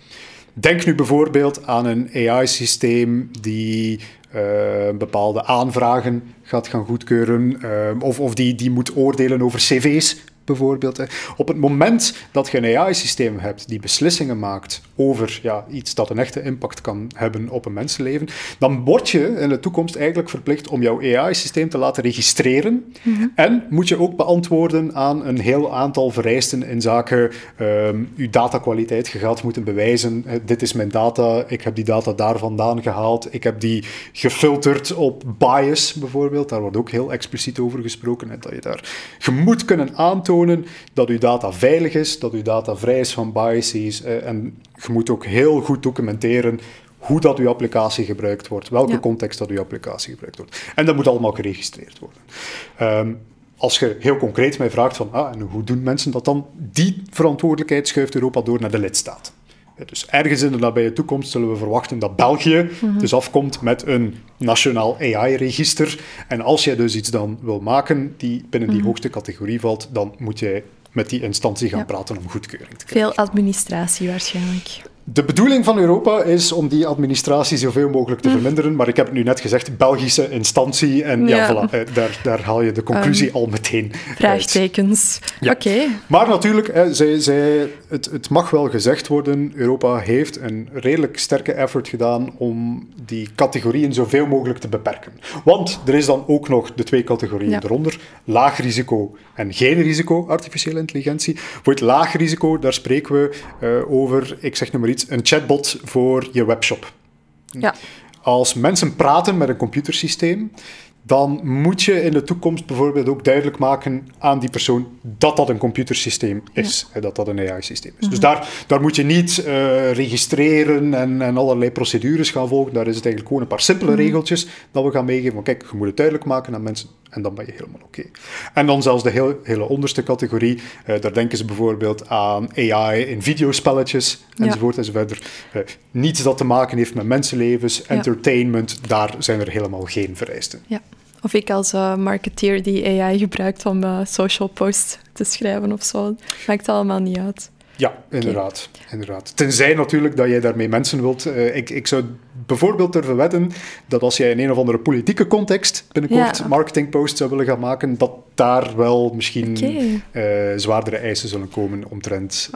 Denk nu bijvoorbeeld aan een AI-systeem die uh, bepaalde aanvragen gaat gaan goedkeuren, uh, of, of die, die moet oordelen over cv's bijvoorbeeld. Op het moment dat je een AI-systeem hebt die beslissingen maakt over ja, iets dat een echte impact kan hebben op een mensenleven, dan word je in de toekomst eigenlijk verplicht om jouw AI-systeem te laten registreren. Mhm. En moet je ook beantwoorden aan een heel aantal vereisten in zaken um, je datakwaliteit. Je gaat moeten bewijzen, dit is mijn data, ik heb die data daar vandaan gehaald, ik heb die gefilterd op bias bijvoorbeeld. Daar wordt ook heel expliciet over gesproken. Hè, dat je daar je moet kunnen aantonen dat uw data veilig is, dat uw data vrij is van biases. Eh, en je moet ook heel goed documenteren hoe dat uw applicatie gebruikt wordt, welke context dat uw applicatie gebruikt wordt. En dat moet allemaal geregistreerd worden. Um, als je heel concreet mij vraagt van, ah, en hoe doen mensen dat dan? Die verantwoordelijkheid schuift Europa door naar de lidstaat. Dus ergens in de nabije toekomst zullen we verwachten dat België mhm. dus afkomt met een nationaal AI-register. En als jij dus iets dan wil maken die binnen die mhm. hoogste categorie valt, dan moet jij met die instantie gaan praten om goedkeuring te krijgen. Veel administratie waarschijnlijk. De bedoeling van Europa is om die administratie zoveel mogelijk te hm. verminderen. Maar ik heb het nu net gezegd, Belgische instantie. En ja, voilà, eh, daar, daar haal je de conclusie um, al meteen Vraagtekens. Oké. Maar natuurlijk, hè, zij, zij, het, het mag wel gezegd worden, Europa heeft een redelijk sterke effort gedaan om die categorieën zoveel mogelijk te beperken. Want er is dan ook nog de twee categorieën eronder. Laag risico en geen risico artificiële intelligentie. Voor het laag risico, daar spreken we uh, over, ik zeg nu een chatbot voor je webshop. Ja. Als mensen praten met een computersysteem, dan moet je in de toekomst bijvoorbeeld ook duidelijk maken aan die persoon dat dat een computersysteem is, ja. dat dat een AI-systeem is. Dus mhm. daar, daar moet je niet uh, registreren en, en allerlei procedures gaan volgen. Daar is het eigenlijk gewoon een paar simpele mhm. regeltjes dat we gaan meegeven. Maar kijk, je moet het duidelijk maken aan mensen en dan ben je helemaal oké. En dan zelfs de heel, hele onderste categorie, uh, daar denken ze bijvoorbeeld aan AI in videospelletjes enzovoort ja. enzovoort. Uh, niets dat te maken heeft met mensenlevens, entertainment, daar zijn er helemaal geen vereisten. Ja. Of ik als uh, marketeer die AI gebruikt om uh, social posts te schrijven of zo. Maakt allemaal niet uit. Ja, inderdaad, inderdaad. Tenzij natuurlijk dat jij daarmee mensen wilt. Uh, ik, ik zou bijvoorbeeld durven wedden dat als jij in een of andere politieke context binnenkort ja. marketingposts zou willen gaan maken, dat daar wel misschien okay. zwaardere eisen zullen komen omtrent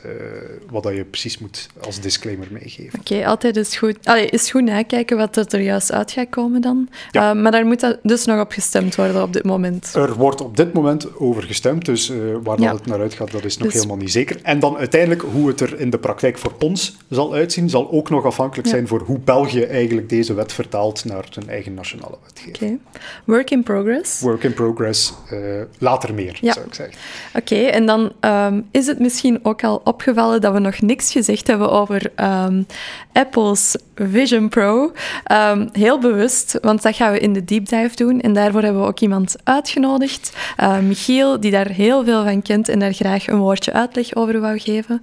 wat dat je precies moet als disclaimer meegeven. Oké, altijd is goed. Allee, is goed nakijken wat er juist uit gaat komen dan. Ja. maar daar moet dus nog op gestemd worden op dit moment. Er wordt op dit moment over gestemd, dus waar dat het naar uitgaat, dat is nog dus helemaal niet zeker. En dan uiteindelijk hoe het er in de praktijk voor ons zal uitzien, zal ook nog afhankelijk zijn voor hoe België eigenlijk deze wet vertaalt naar zijn eigen nationale wetgeving. Okay. Work in progress. Work in progress. Uh, later meer, zou ik zeggen. Oké, en dan um, is het misschien ook al opgevallen dat we nog niks gezegd hebben over um, Apple's Vision Pro. Um, heel bewust, want dat gaan we in de deep dive doen. En daarvoor hebben we ook iemand uitgenodigd, uh, Michiel, die daar heel veel van kent en daar graag een woordje uitleg over wou geven.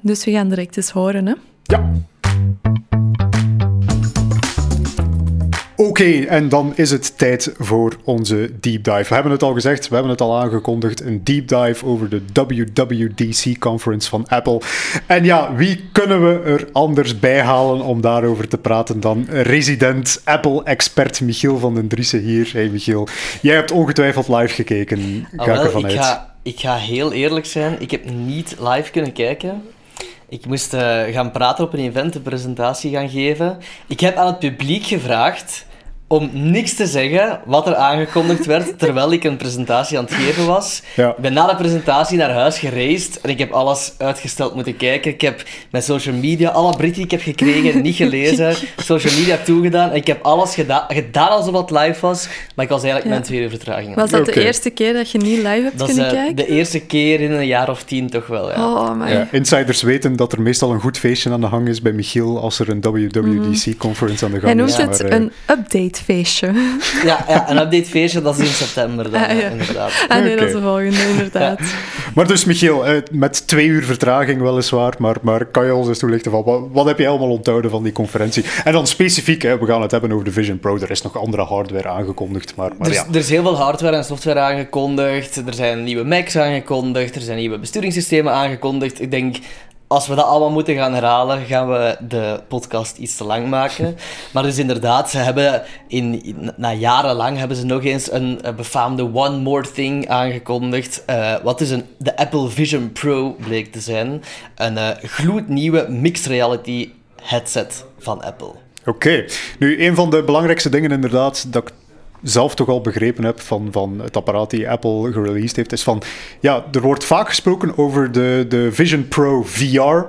Dus we gaan direct eens horen. Hè? Ja. Oké, en dan is het tijd voor onze deep dive. We hebben het al gezegd, we hebben het al aangekondigd. Een deep dive over de WWDC conference van Apple. En ja, wie kunnen we er anders bij halen om daarover te praten dan resident Apple-expert Michiel van den Driessen hier. Hey Michiel, jij hebt ongetwijfeld live gekeken, ga ah, ik ervan uit. Ik ga, ik ga heel eerlijk zijn, ik heb niet live kunnen kijken. Ik moest uh, gaan praten op een event, een presentatie gaan geven. Ik heb aan het publiek gevraagd om niks te zeggen wat er aangekondigd werd terwijl ik een presentatie aan het geven was. Ja. Ik ben na de presentatie naar huis gereisd en ik heb alles uitgesteld moeten kijken. Ik heb mijn social media, alle berichten die ik heb gekregen, niet gelezen, social media toegedaan. En ik heb alles gedaan, gedaan alsof het live was, maar ik was eigenlijk ja. mijn tweede vertraging. Was dat de eerste keer dat je niet live hebt kunnen uh, kijken? De eerste keer in een jaar of tien toch wel, ja. Oh, ja. Insiders weten dat er meestal een goed feestje aan de gang is bij Michiel als er een WWDC-conference aan de gang is. Hij noemt het een update feestje. Ja, ja een update feestje, dat is in september dan, ah, inderdaad. Ah nee, dat is de volgende, inderdaad. Maar dus Michiel, eh, met twee uur vertraging weliswaar, maar, maar kan je ons eens toelichten van wat, wat heb je allemaal onthouden van die conferentie? En dan specifiek, hè, we gaan het hebben over de Vision Pro, er is nog andere hardware aangekondigd, maar, maar er, is, ja. er is heel veel hardware en software aangekondigd, er zijn nieuwe Macs aangekondigd, er zijn nieuwe besturingssystemen aangekondigd. Ik denk als we dat allemaal moeten gaan herhalen, gaan we de podcast iets te lang maken. Maar dus inderdaad, ze hebben in, na jarenlang hebben ze nog eens een, befaamde One More Thing aangekondigd. Uh, wat dus een, de Apple Vision Pro bleek te zijn. Een uh, gloednieuwe mixed reality headset van Apple. Oké. Nu, een van de belangrijkste dingen inderdaad dat ik zelf toch al begrepen heb van, van het apparaat die Apple gereleased heeft, is van, ja, er wordt vaak gesproken over de, de Vision Pro VR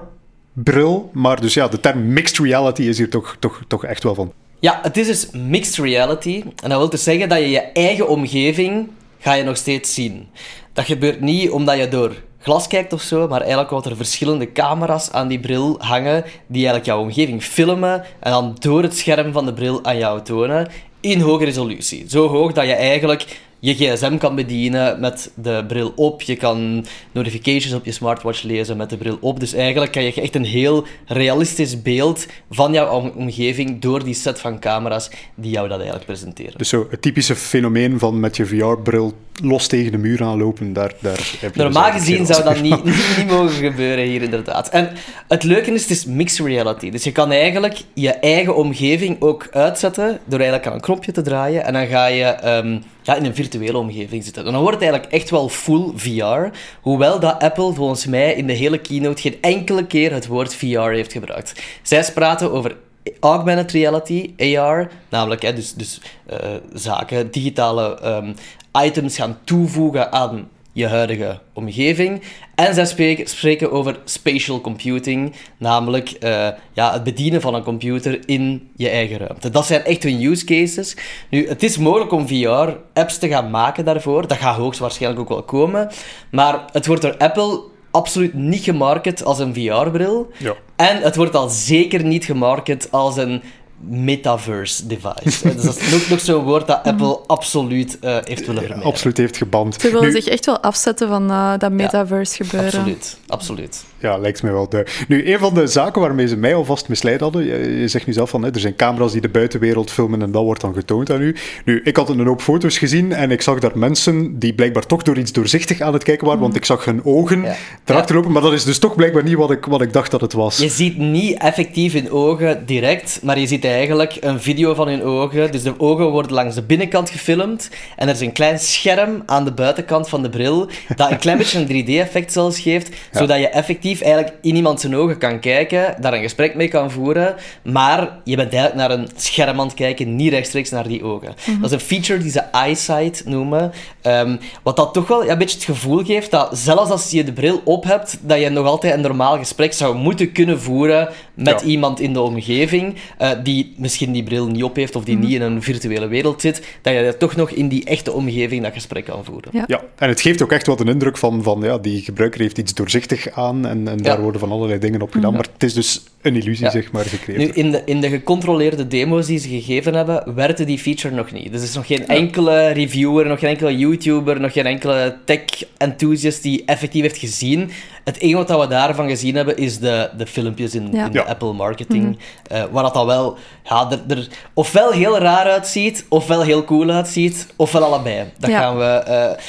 bril, maar dus ja, de term mixed reality is hier toch, toch, toch echt wel van. Ja, het is dus mixed reality. En dat wil dus zeggen dat je je eigen omgeving ga je nog steeds zien. Dat gebeurt niet omdat je door glas kijkt of zo, maar eigenlijk wat er verschillende camera's aan die bril hangen die eigenlijk jouw omgeving filmen en dan door het scherm van de bril aan jou tonen in hoge resolutie. Zo hoog dat je eigenlijk je gsm kan bedienen met de bril op. Je kan notifications op je smartwatch lezen met de bril op. Dus eigenlijk kan je echt een heel realistisch beeld van jouw omgeving door die set van camera's die jou dat eigenlijk presenteren. Dus zo het typische fenomeen van met je VR-bril los tegen de muur aanlopen, daar, daar heb je Normaal dus gezien zou dat niet, niet, mogen gebeuren hier inderdaad. En het leuke is, het is mixed reality. Dus je kan eigenlijk je eigen omgeving ook uitzetten door eigenlijk aan een knopje te draaien en dan ga je... Ehm, ja, in een virtuele omgeving zitten. En dan wordt het eigenlijk echt wel full VR. Hoewel dat Apple volgens mij in de hele keynote geen enkele keer het woord VR heeft gebruikt. Zij praten over augmented reality, AR, namelijk hè, dus, dus uh, zaken, digitale um, items gaan toevoegen aan je huidige omgeving. En zij spreken, spreken over spatial computing, namelijk uh, ja, het bedienen van een computer in je eigen ruimte. Dat zijn echt hun use cases. Nu, het is mogelijk om VR-apps te gaan maken daarvoor. Dat gaat hoogstwaarschijnlijk ook wel komen. Maar het wordt door Apple absoluut niet gemarket als een VR-bril. Ja. En het wordt al zeker niet gemarket als een metaverse device. dus dat is nog, nog zo'n woord dat Apple absoluut uh, heeft willen vermijden. absoluut heeft geband. Ze willen zich echt wel afzetten van uh, dat metaverse gebeuren. Absoluut, absoluut. Ja, lijkt me wel. De... Nu, een van de zaken waarmee ze mij alvast misleid hadden, je, zegt nu zelf van, hè, er zijn camera's die de buitenwereld filmen en dat wordt dan getoond aan u. Nu, ik had een hoop foto's gezien en ik zag daar mensen die blijkbaar toch door iets doorzichtig aan het kijken waren, want mhm. ik zag hun ogen ja. erachter lopen, maar dat is dus toch blijkbaar niet wat ik, wat ik dacht dat het was. Je ziet niet effectief hun ogen direct, maar je ziet eigenlijk een video van hun ogen. Dus de ogen worden langs de binnenkant gefilmd en er is een klein scherm aan de buitenkant van de bril dat een klein beetje een 3D-effect zelfs geeft, zodat je effectief eigenlijk in iemand zijn ogen kan kijken, daar een gesprek mee kan voeren, maar je bent eigenlijk naar een scherm aan het kijken, niet rechtstreeks naar die ogen. Mhm. Dat is een feature die ze eyesight noemen, um, wat dat toch wel ja, een beetje het gevoel geeft dat zelfs als je de bril op hebt, dat je nog altijd een normaal gesprek zou moeten kunnen voeren met iemand in de omgeving, uh, die misschien die bril niet op heeft of die mhm. niet in een virtuele wereld zit, dat je toch nog in die echte omgeving dat gesprek kan voeren. Ja, ja en het geeft ook echt wat een indruk van, van ja, die gebruiker heeft iets doorzichtig aan en, en daar worden van allerlei dingen op gedaan. Maar het is dus een illusie zeg maar gecreëerd. Nu, in de, in de gecontroleerde demo's die ze gegeven hebben, werkte die feature nog niet. Dus er is nog geen enkele reviewer, nog geen enkele YouTuber, nog geen enkele tech-enthusiast die effectief heeft gezien. Het enige wat we daarvan gezien hebben, is de, de filmpjes in, in de Apple marketing. Mm waar dat dan wel ja, er, er ofwel heel raar uitziet, ofwel heel cool uitziet, ofwel allebei. Dat gaan we, uh,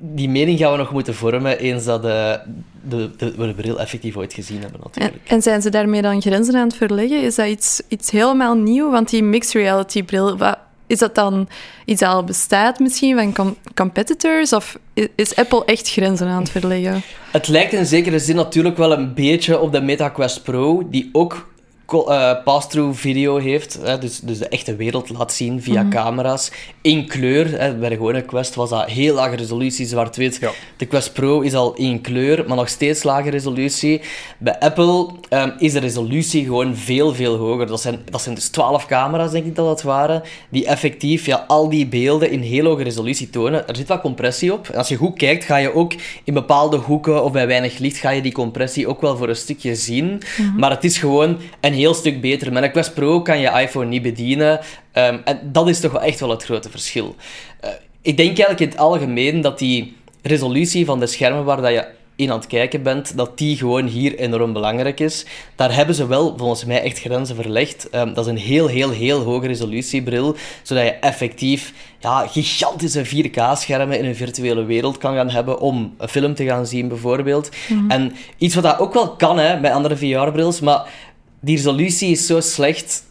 die mening gaan we nog moeten vormen eens dat de, de, de, de bril effectief ooit gezien hebben. Natuurlijk. En, en, zijn ze daarmee dan grenzen aan het verleggen? Is dat iets, iets helemaal nieuw? Want die mixed reality bril, wat, is dat dan iets dat al bestaat misschien van competitors? Of is Apple echt grenzen aan het verleggen? Het lijkt in zekere zin natuurlijk wel een beetje op de Meta Quest Pro, die ook uh, pass-through video heeft, hè, dus, dus de echte wereld laat zien via mhm. camera's, in kleur. Hè, bij de gewone Quest was dat heel lage resolutie, zwart-wit. Ja. De Quest Pro is al in kleur, maar nog steeds lage resolutie. Bij Apple um, is de resolutie gewoon veel, veel hoger. Dat zijn, dat zijn dus 12 camera's, denk ik dat dat waren, die effectief ja, al die beelden in heel hoge resolutie tonen. Er zit wat compressie op. En als je goed kijkt, ga je ook in bepaalde hoeken of bij weinig licht, ga je die compressie ook wel voor een stukje zien. Mhm. Maar het is gewoon een heel stuk beter. Met een Quest Pro kan je iPhone niet bedienen. Ehm, en dat is toch wel echt wel het grote verschil. Uh, ik denk eigenlijk in het algemeen dat die resolutie van de schermen waar dat je in aan het kijken bent, dat die gewoon hier enorm belangrijk is. Daar hebben ze wel volgens mij echt grenzen verlegd. Um, dat is een heel, heel, heel hoge resolutiebril, zodat je effectief ja, gigantische 4K-schermen in een virtuele wereld kan gaan hebben om een film te gaan zien, bijvoorbeeld. Mhm. En iets wat dat ook wel kan hè, bij andere VR-brils, maar die resolutie is zo slecht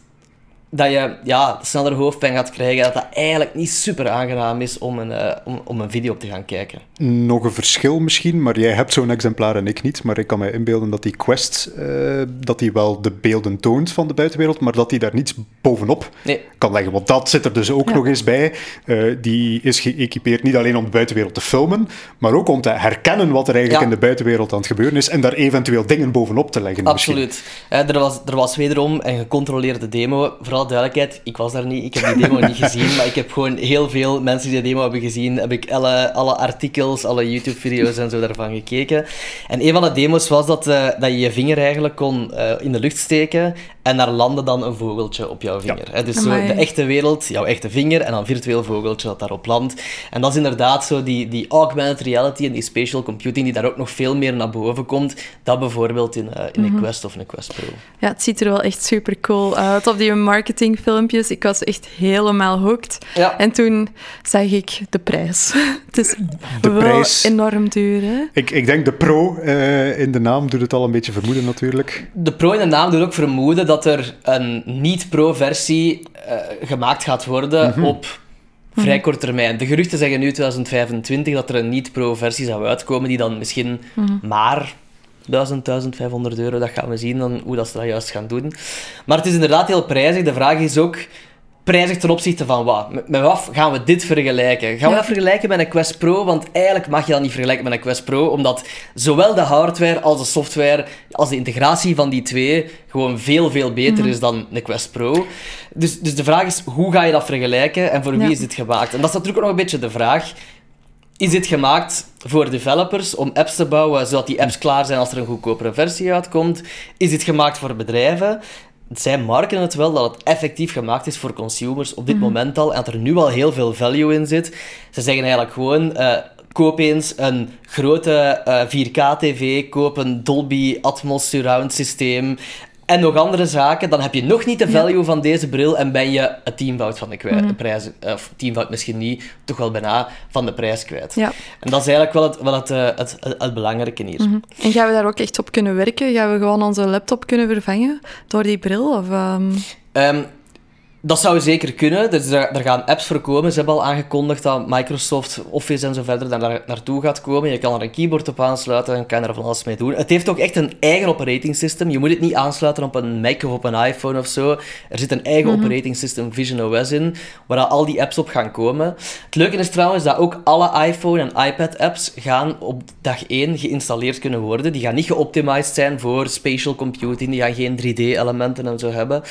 dat je ja, sneller hoofdpijn gaat krijgen. Dat dat eigenlijk niet super aangenaam is om een, uh, om, om een video op te gaan kijken. Nog een verschil misschien, maar jij hebt zo'n exemplaar en ik niet. Maar ik kan me inbeelden dat die Quest uh, dat die wel de beelden toont van de buitenwereld, maar dat die daar niets bovenop nee. kan leggen. Want dat zit er dus ook nog eens bij. Uh, die is geëquipeerd niet alleen om de buitenwereld te filmen, maar ook om te herkennen wat er eigenlijk in de buitenwereld aan het gebeuren is en daar eventueel dingen bovenop te leggen. Absoluut. er, was, er was wederom een gecontroleerde demo, vooral duidelijkheid, ik was daar niet, ik heb die demo niet gezien, maar ik heb gewoon heel veel mensen die de demo hebben gezien, heb ik alle, alle artikels, alle YouTube-video's en zo daarvan gekeken. En een van de demo's was dat, uh, dat je je vinger eigenlijk kon uh, in de lucht steken en daar landde dan een vogeltje op jouw vinger. Ja. Dus zo de echte wereld, jouw echte vinger, en dan virtueel vogeltje dat daarop landt. En dat is inderdaad zo die, die augmented reality en die spatial computing die daar ook nog veel meer naar boven komt. Dat bijvoorbeeld in, uh, in een mhm. Quest of een Quest Pro. Ja, het ziet er wel echt super cool uit op die marketingfilmpjes. Ik was echt helemaal hooked. Ja. En toen zag ik de prijs. het is de wel prijs, enorm duur, hè? Ik, ik denk de Pro uh, in de naam doet het al een beetje vermoeden natuurlijk. De Pro in de naam doet ook vermoeden dat er een niet-pro-versie uh, gemaakt gaat worden mhm. op vrij mhm. kort termijn. De geruchten zeggen nu 2025 dat er een niet-pro-versie zou uitkomen die dan misschien mhm. maar 1000, 1500 euro, dat gaan we zien dan hoe dat ze dat juist gaan doen. Maar het is inderdaad heel prijzig. De vraag is ook prijzig ten opzichte van wat? Met wat gaan we dit vergelijken? Gaan we dat vergelijken met een Quest Pro? Want eigenlijk mag je dat niet vergelijken met een Quest Pro, omdat zowel de hardware als de software, als de integratie van die twee, gewoon veel, veel beter mhm. is dan de Quest Pro. Dus, dus de vraag is, hoe ga je dat vergelijken en voor wie is dit gemaakt? En dat is natuurlijk ook nog een beetje de vraag. Is dit gemaakt voor developers om apps te bouwen, zodat die apps klaar zijn als er een goedkopere versie uitkomt? Is dit gemaakt voor bedrijven? Zij marken het wel dat het effectief gemaakt is voor consumers op dit mhm. moment al. En dat er nu al heel veel value in zit. Ze zeggen eigenlijk gewoon. Uh, koop eens een grote 4K-tv, eh, koop een Dolby Atmos surround systeem, en nog andere zaken, dan heb je nog niet de value van deze bril en ben je het tienvoud van de mm prijs, of tienvoud misschien niet, toch wel bijna van de prijs kwijt. Ja. En dat is eigenlijk wel het, wel het, eh, het, het, belangrijke hier. Mhm. En gaan we daar ook echt op kunnen werken? Gaan we gewoon onze laptop kunnen vervangen door die bril? Of, um... Dat zou zeker kunnen. Dus er, er, gaan apps voor komen. Ze hebben al aangekondigd dat Microsoft Office en zo verder daar naartoe gaat komen. Je kan er een keyboard op aansluiten en kan er van alles mee doen. Het heeft ook echt een eigen operating system. Je moet het niet aansluiten op een Mac of op een iPhone of zo. Er zit een eigen mhm. operating system, Vision OS, in, waar al die apps op gaan komen. Het leuke is trouwens dat ook alle iPhone en iPad apps gaan op dag 1 geïnstalleerd kunnen worden. Die gaan niet geoptimized zijn voor spatial computing. Die gaan geen 3D-elementen en zo hebben.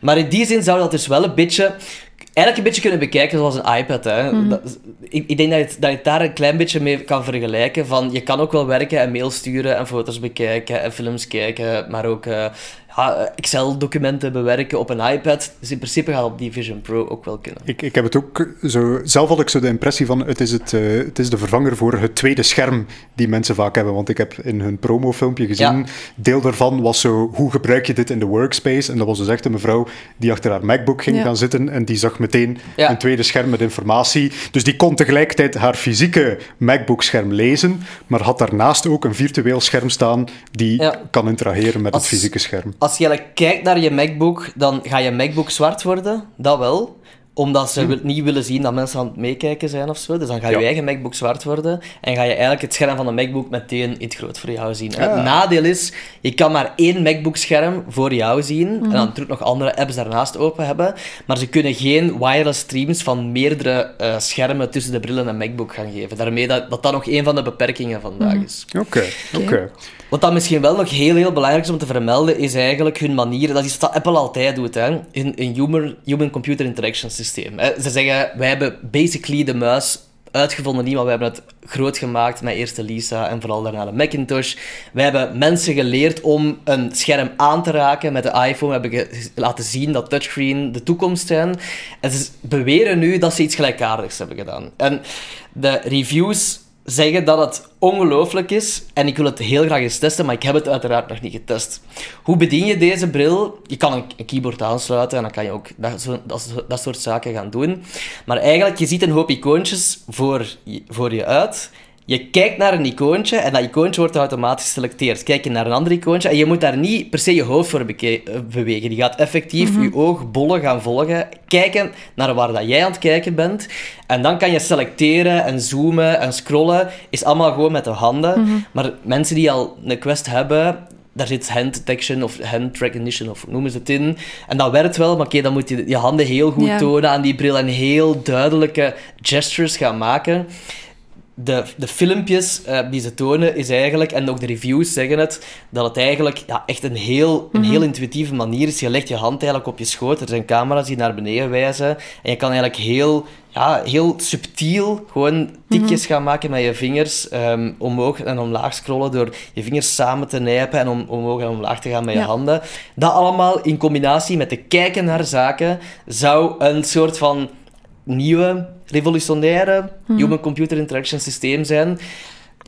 Maar in die zin zou dat dus wel een beetje eigenlijk een beetje kunnen bekijken zoals een iPad. Hè. Mhm. Dat- ik, ik denk dat je, het, dat je het daar een klein beetje mee kan vergelijken. Van, je kan ook wel werken en mail sturen en foto's bekijken en films kijken, maar ook eh, Excel-documenten bewerken op een iPad. Dus in principe gaat op die Vision Pro ook wel kunnen. Ik, ik heb het ook zo... Zelf had ik zo de impressie van, het is, het, eh, het is de vervanger voor het tweede scherm die mensen vaak hebben. Want ik heb in hun promofilmpje gezien, Ja. deel daarvan was zo, hoe gebruik je dit in de workspace? En dat was dus echt een mevrouw die achter haar MacBook ging Ja. gaan zitten en die zag meteen Ja. een tweede scherm met informatie. Dus die kon tegelijkertijd haar fysieke MacBook-scherm lezen, maar had daarnaast ook een virtueel scherm staan die Ja. kan interageren met Als- het fysieke scherm. Als je eigenlijk kijkt naar je MacBook, dan ga je MacBook zwart worden. Dat wel. Omdat ze wil- niet willen zien dat mensen aan het meekijken zijn of zo. Dus dan ga je Hm. Ja. eigen MacBook zwart worden. En ga je eigenlijk het scherm van de MacBook meteen in het groot voor jou zien. En Ah. Het nadeel is, je kan maar één MacBook-scherm voor jou zien. En dan natuurlijk nog andere apps daarnaast open hebben. Maar ze kunnen geen wireless streams van meerdere eh, schermen tussen de brillen en MacBook gaan geven. Daarmee dat, dat dat nog een van de beperkingen vandaag is. Oké, oké. Wat dan misschien wel nog heel, heel belangrijk is om te vermelden, is eigenlijk hun manier. Dat is wat Apple altijd doet, hè. Een, een human- human-computer interaction systeem. Ze zeggen, wij hebben basically de muis uitgevonden niet, maar we hebben het groot gemaakt met eerst de Lisa en vooral daarna de Macintosh. Wij hebben mensen geleerd om een scherm aan te raken met de iPhone. We hebben laten zien dat touchscreen de toekomst zijn. En ze beweren nu dat ze iets gelijkaardigs hebben gedaan. En de reviews zeggen dat het ongelooflijk is en ik wil het heel graag eens testen, maar ik heb het uiteraard nog niet getest. Hoe bedien je deze bril? Je kan een, keyboard aansluiten en dan kan je ook dat, zo- dat, soort zaken gaan doen. Maar eigenlijk, je ziet een hoop icoontjes voor voor je uit. Je kijkt naar een icoontje en dat icoontje wordt automatisch geselecteerd. Kijk je naar een ander icoontje en je moet daar niet per se je hoofd voor eh, bewegen. Je gaat effectief je oogbollen gaan volgen, kijken naar waar dat jij aan het kijken bent. En dan kan je selecteren en zoomen en scrollen. Is allemaal gewoon met de handen. Maar mensen die al een Quest hebben, daar zit hand detection of hand recognition of noemen ze het in. En dat werkt wel, maar oké, dan moet je je handen heel goed tonen aan die bril en heel duidelijke gestures gaan maken de, de filmpjes eh, die ze tonen is eigenlijk, en ook de reviews zeggen het, dat het eigenlijk ja, echt een heel, een heel intuïtieve manier is. Je legt je hand eigenlijk op je schoot, er zijn camera's die naar beneden wijzen, en je kan eigenlijk heel, ja, heel subtiel gewoon tikjes gaan maken met je vingers, ehm, omhoog en omlaag scrollen door je vingers samen te nijpen en om, omhoog en omlaag te gaan met je handen. Dat allemaal in combinatie met de kijken naar zaken zou een soort van nieuwe, revolutionaire human-computer interaction systeem zijn.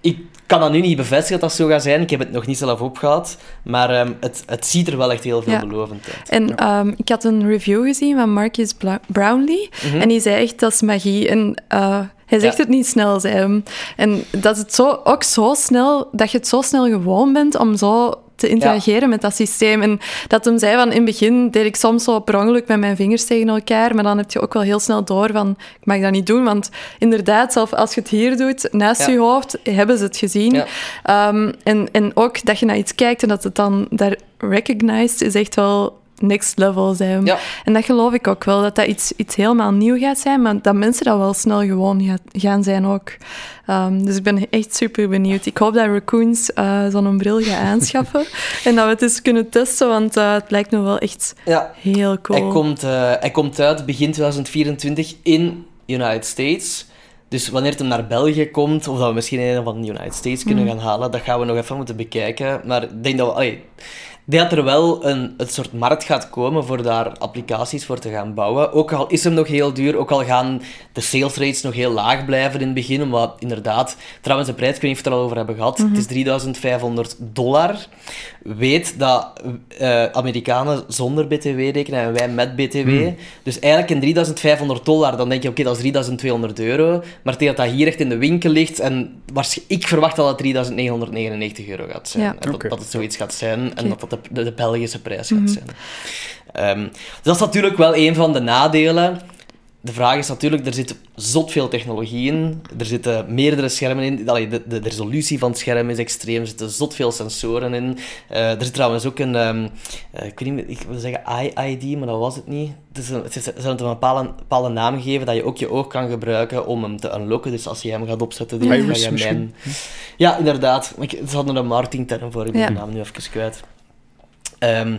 Ik kan dat nu niet bevestigen dat dat zo gaat zijn. Ik heb het nog niet zelf opgehaald. Maar ehm, het, het ziet er wel echt heel Ja. veelbelovend uit. En ehm, ik had een review gezien van Marcus Bla- Brownlee. En die zei echt, dat is magie. En eh, hij zegt Ja. het niet snel, zei hem. En dat het zo, ook zo snel, dat je het zo snel gewoon bent om zo te interageren met dat systeem. En dat hem zei van, in het begin deed ik soms zo per ongeluk met mijn vingers tegen elkaar, maar dan heb je ook wel heel snel door van, ik mag dat niet doen, want inderdaad, zelf als je het hier doet, naast Ja. je hoofd, hebben ze het gezien. Ja. Ehm, en, en ook dat je naar iets kijkt en dat het dan daar recognized is echt wel next level zijn. Ja. En dat geloof ik ook wel, dat dat iets, iets helemaal nieuw gaat zijn, maar dat mensen dat wel snel gewoon gaat, gaan zijn ook. Ehm, dus ik ben echt super benieuwd. Ik hoop dat Raccoons eh, zo'n bril gaan aanschaffen en dat we het eens kunnen testen, want eh, het lijkt me wel echt Ja, heel cool. hij, komt, eh, hij komt uit begin 2024 in United States. Dus wanneer het hem naar België komt, of dat we misschien een van de United States kunnen gaan halen, dat gaan we nog even moeten bekijken. Maar ik denk dat we... allee, denk dat er wel een, een soort markt gaat komen voor daar applicaties voor te gaan bouwen. Ook al is hem nog heel duur, ook al gaan de sales rates nog heel laag blijven in het begin, omdat inderdaad, trouwens de prijs, ik weet niet of we het er al over hebben gehad, het is 3500 dollar. Weet dat eh, Amerikanen zonder BTW rekenen en wij met BTW. Dus eigenlijk in 3500 dollar, dan denk je, oké, dat is 3200 euro. Maar tegen dat dat hier echt in de winkel ligt, en ik verwacht dat het 3999 euro gaat zijn. Ja. En dat, dat het zoiets gaat zijn en dat dat de, de, de Belgische prijs gaat zijn. Ehm, dus dat is natuurlijk wel een van de nadelen. De vraag is natuurlijk, er zit zot veel technologie in. Er zitten meerdere schermen in. Allee, de, de, de resolutie van het scherm is extreem. Er zitten zot veel sensoren in. Eh, er zit trouwens ook een... ehm, eh, ik weet niet ik wil zeggen eye-ID, maar dat was het niet. Het is een, het is, ze hebben het een bepaalde, bepaalde naam gegeven dat je ook je oog kan gebruiken om hem te unlocken. Dus als je hem gaat opzetten, dan ga je mijn... Ja, inderdaad. Ze hadden een marketingterm voor, ik ben de naam nu even kwijt. Ehm,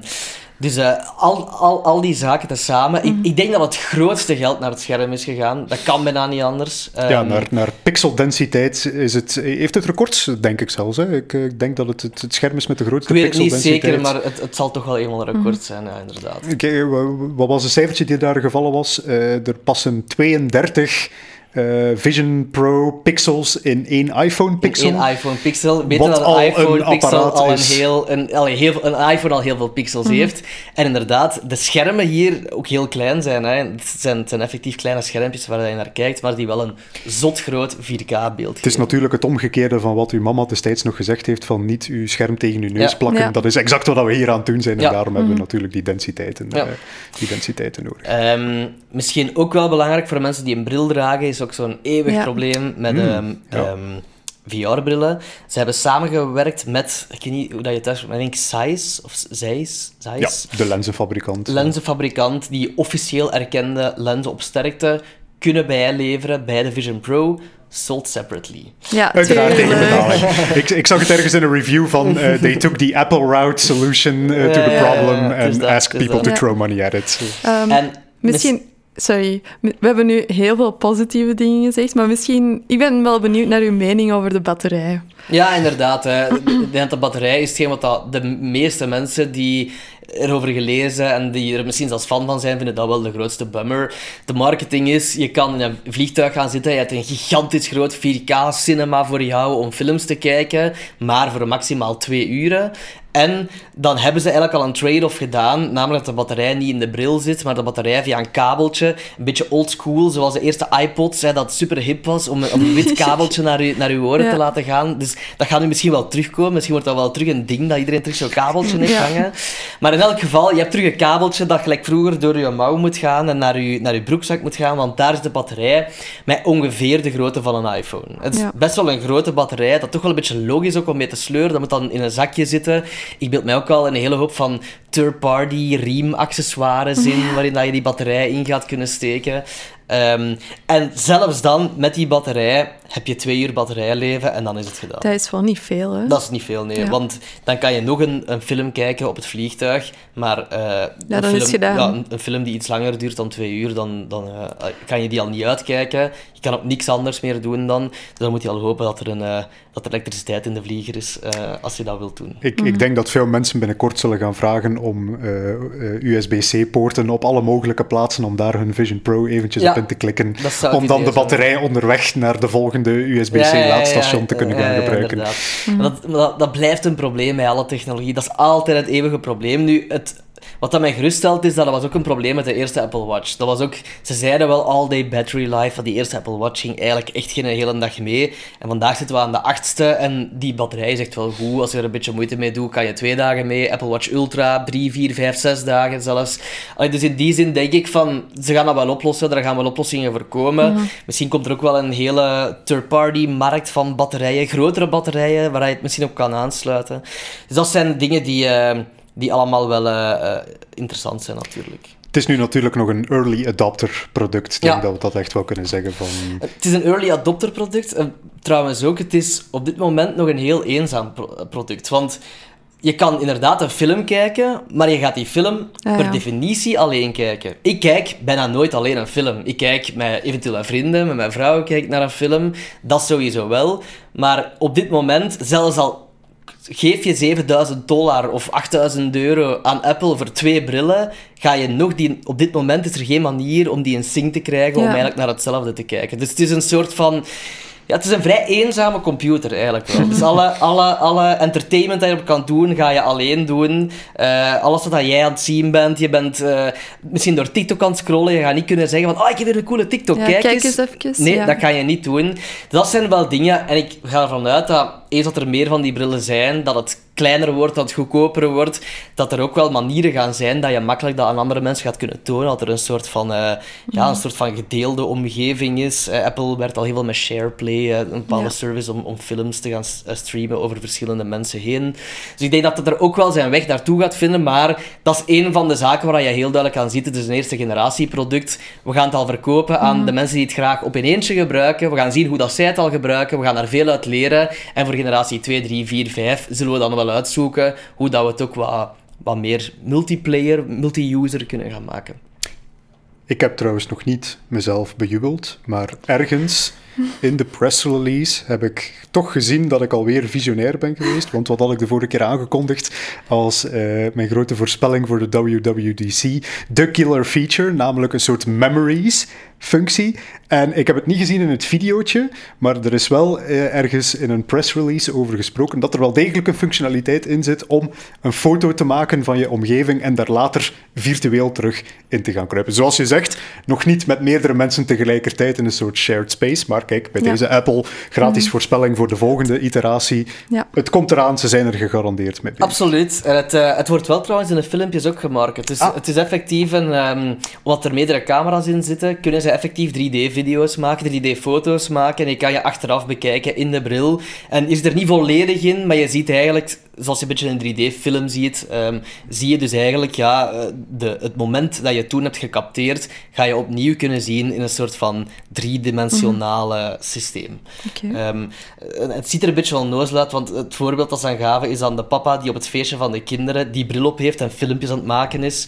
Dus uh, al, al, al die zaken tezamen. Mm. Ik, Mhm. ik denk dat het grootste geld naar het scherm is gegaan. Dat kan bijna niet anders. Um, ja, naar, naar pixeldensiteit is het, heeft het records, denk ik zelfs. Hè. Ik, ik denk dat het, het, het, scherm is met de grootste ik weet het niet pixeldensiteit. zeker, maar het, het zal toch wel eenmaal een record zijn, ja, inderdaad. Okay, wat was het cijfertje die daar gevallen was? Uh, er passen 32 uh, Vision Pro pixels in één iPhone pixel. In één iPhone pixel. Beter dat een iPhone een pixel al een, heel, een, al heel, een iPhone al heel veel pixels mm -hmm. heeft. En inderdaad, de schermen hier ook heel klein zijn. Hè. Het, zijn het zijn effectief kleine schermpjes waar je naar kijkt, maar die wel een zot groot 4K beeld Het is natuurlijk het omgekeerde van wat uw mama destijds nog gezegd heeft van niet uw scherm tegen uw neus ja. plakken. Ja. Dat is exact wat we hier aan het doen zijn. En ja. daarom mm -hmm. hebben we natuurlijk die densiteiten, uh, die densiteiten nodig. Um, misschien ook wel belangrijk voor mensen die een bril dragen, is ook zo'n eeuwig ja. probleem met mm, um, ja. um, VR-brillen. Ze hebben samengewerkt met, ik weet niet hoe dat je het uitspreekt, maar ik denk Zeiss, of Zeiss? Zeiss? Ja, de lenzenfabrikant. Lenzenfabrikant die officieel erkende lenzen op sterkte kunnen bijleveren bij de Vision Pro, sold separately. Ja, Uiteraard tegen betaling. ik, ik zag het ergens in een review van uh, they took the Apple route solution uh, to the problem ja, and dat, asked people to Ja. throw money at it. Um, En misschien, sorry, we hebben nu heel veel positieve dingen gezegd, maar misschien, ik ben wel benieuwd naar uw mening over de batterij. Ja, inderdaad. Hè. De batterij is hetgeen wat de meeste mensen die erover gelezen en die er misschien zelfs fan van zijn, vinden dat wel de grootste bummer. De marketing is, je kan in een vliegtuig gaan zitten, je hebt een gigantisch groot 4K-cinema voor jou om films te kijken, maar voor maximaal twee uren. En dan hebben ze eigenlijk al een trade-off gedaan, namelijk dat de batterij niet in de bril zit, maar de batterij via een kabeltje, een beetje oldschool, zoals de eerste iPods, hè, dat super hip was, om, om een wit kabeltje naar, u, naar uw oren Ja. te laten gaan. Dus dat gaat nu misschien wel terugkomen. Misschien wordt dat wel terug een ding, dat iedereen terug zo'n kabeltje heeft Ja. hangen. Maar in elk geval, je hebt terug een kabeltje dat gelijk vroeger door je mouw moet gaan en naar je, naar je broekzak moet gaan, want daar is de batterij met ongeveer de grootte van een iPhone. Het is Ja. best wel een grote batterij, dat toch wel een beetje logisch ook om mee te sleuren. Dat moet dan in een zakje zitten. Ik beeld mij ook al een hele hoop van third-party riem-accessoires in, waarin dat je die batterij in gaat kunnen steken. Ehm, en zelfs dan, met die batterij, heb je twee uur batterijleven en dan is het gedaan. Dat is wel niet veel, hè? Dat is niet veel, nee. Ja. Want dan kan je nog een, een film kijken op het vliegtuig, maar eh, dan film, gedaan. ja, een, een film die iets langer duurt dan twee uur, dan, dan eh, kan je die al niet uitkijken. Je kan ook niks anders meer doen dan. Dus dan moet je al hopen dat er, een, eh, dat er elektriciteit in de vlieger is, eh, als je dat wilt doen. Ik, Mhm. ik denk dat veel mensen binnenkort zullen gaan vragen om eh, eh, USB-C-poorten op alle mogelijke plaatsen om daar hun Vision Pro eventjes Ja, op in te klikken. Om dan de zijn. batterij onderweg naar de volgende USB-C-laadstation te kunnen gaan gebruiken. dat, dat, dat blijft een probleem bij alle technologie. Dat is altijd het eeuwige probleem. Nu, het, wat dat mij geruststelt is dat dat was ook een probleem met de eerste Apple Watch. Dat was ook, ze zeiden wel all day battery life, van die eerste Apple Watch ging eigenlijk echt geen hele dag mee. En vandaag zitten we aan de achtste en die batterij is echt wel goed. Als je er een beetje moeite mee doet, kan je twee dagen mee. Apple Watch Ultra, drie, vier, vijf, zes dagen zelfs. Allee, dus in die zin denk ik van, ze gaan dat wel oplossen, er gaan wel oplossingen voor komen. Misschien komt er ook wel een hele third-party markt van batterijen, grotere batterijen, waar je het misschien op kan aansluiten. Dus dat zijn dingen die, eh, die allemaal wel eh, eh, interessant zijn natuurlijk. Het is nu natuurlijk nog een early adopter product. Ik denk Ja. dat we dat echt wel kunnen zeggen van... Het is een early adopter product. En trouwens ook, het is op dit moment nog een heel eenzaam pro- product. Want je kan inderdaad een film kijken, maar je gaat die film Ah, per ja. definitie alleen kijken. Ik kijk bijna nooit alleen een film. Ik kijk met eventueel mijn vrienden, met mijn vrouw kijk ik naar een film. Dat sowieso wel. Maar op dit moment, zelfs al geef je 7000 dollar of 8000 euro aan Apple voor twee brillen, ga je nog die... Op dit moment is er geen manier om die in sync te krijgen om eigenlijk naar hetzelfde te kijken. Dus het is een soort van... Ja, het is een vrij eenzame computer eigenlijk wel. Dus alle, alle, alle entertainment dat je op kan doen, ga je alleen doen. Eh, alles wat jij aan het zien bent, je bent eh, misschien door TikTok aan het scrollen, je gaat niet kunnen zeggen van, oh, ik heb weer een coole TikTok, Ja, kijk, kijk eens even, Nee, ja. dat kan je niet doen. Dat zijn wel dingen, en ik ga ervan uit dat eens dat er meer van die brillen zijn, dat het kleiner wordt, dat het goedkoper wordt, dat er ook wel manieren gaan zijn dat je makkelijk dat aan andere mensen gaat kunnen tonen, dat er een soort van, eh, ja, een soort van gedeelde omgeving is. Eh, Apple werkt al heel veel met SharePlay, eh, een bepaalde Ja. service om, om films te gaan streamen over verschillende mensen heen. Dus ik denk dat het er ook wel zijn weg naartoe gaat vinden, maar dat is een van de zaken waar je heel duidelijk aan ziet. Het is een eerste generatie product. We gaan het al verkopen aan de mensen die het graag op in eentje gebruiken. We gaan zien hoe dat zij het al gebruiken. We gaan daar veel uit leren. En voor generatie 2, 3, 4, 5 zullen we dan wel uitzoeken hoe dat we het ook wat wat meer multiplayer, multi-user kunnen gaan maken. Ik heb trouwens nog niet mezelf bejubeld, maar ergens in de press release heb ik toch gezien dat ik alweer visionair ben geweest. Want wat had ik de vorige keer aangekondigd als uh, mijn grote voorspelling voor de WWDC? De killer feature, namelijk een soort memories functie. En ik heb het niet gezien in het videootje, maar er is wel eh, ergens in een press release over gesproken dat er wel degelijk een functionaliteit in zit om een foto te maken van je omgeving en daar later virtueel terug in te gaan kruipen. Zoals je zegt, nog niet met meerdere mensen tegelijkertijd in een soort shared space, maar kijk, bij deze Apple gratis mhm. voorspelling voor de volgende iteratie. Ja. Het komt eraan, ze zijn er gegarandeerd mee. Absoluut. En het, uh, het wordt wel trouwens in de filmpjes ook gemarket. Het is, ah. het is effectief, een, um, omdat er meerdere camera's in zitten, kunnen ze effectief 3D-video's maken, 3D-foto's maken en je kan je achteraf bekijken in de bril. En is er niet volledig in, maar je ziet eigenlijk, zoals je een beetje een 3D-film ziet, um, zie je dus eigenlijk ja, eh, de, het moment dat je toen hebt gecapteerd, ga je opnieuw kunnen zien in een soort van driedimensionale mm systeem. Ehm, het ziet er een beetje wel nozel uit, want het voorbeeld dat ze aan gaven is aan de papa die op het feestje van de kinderen die bril op heeft en filmpjes aan het maken is.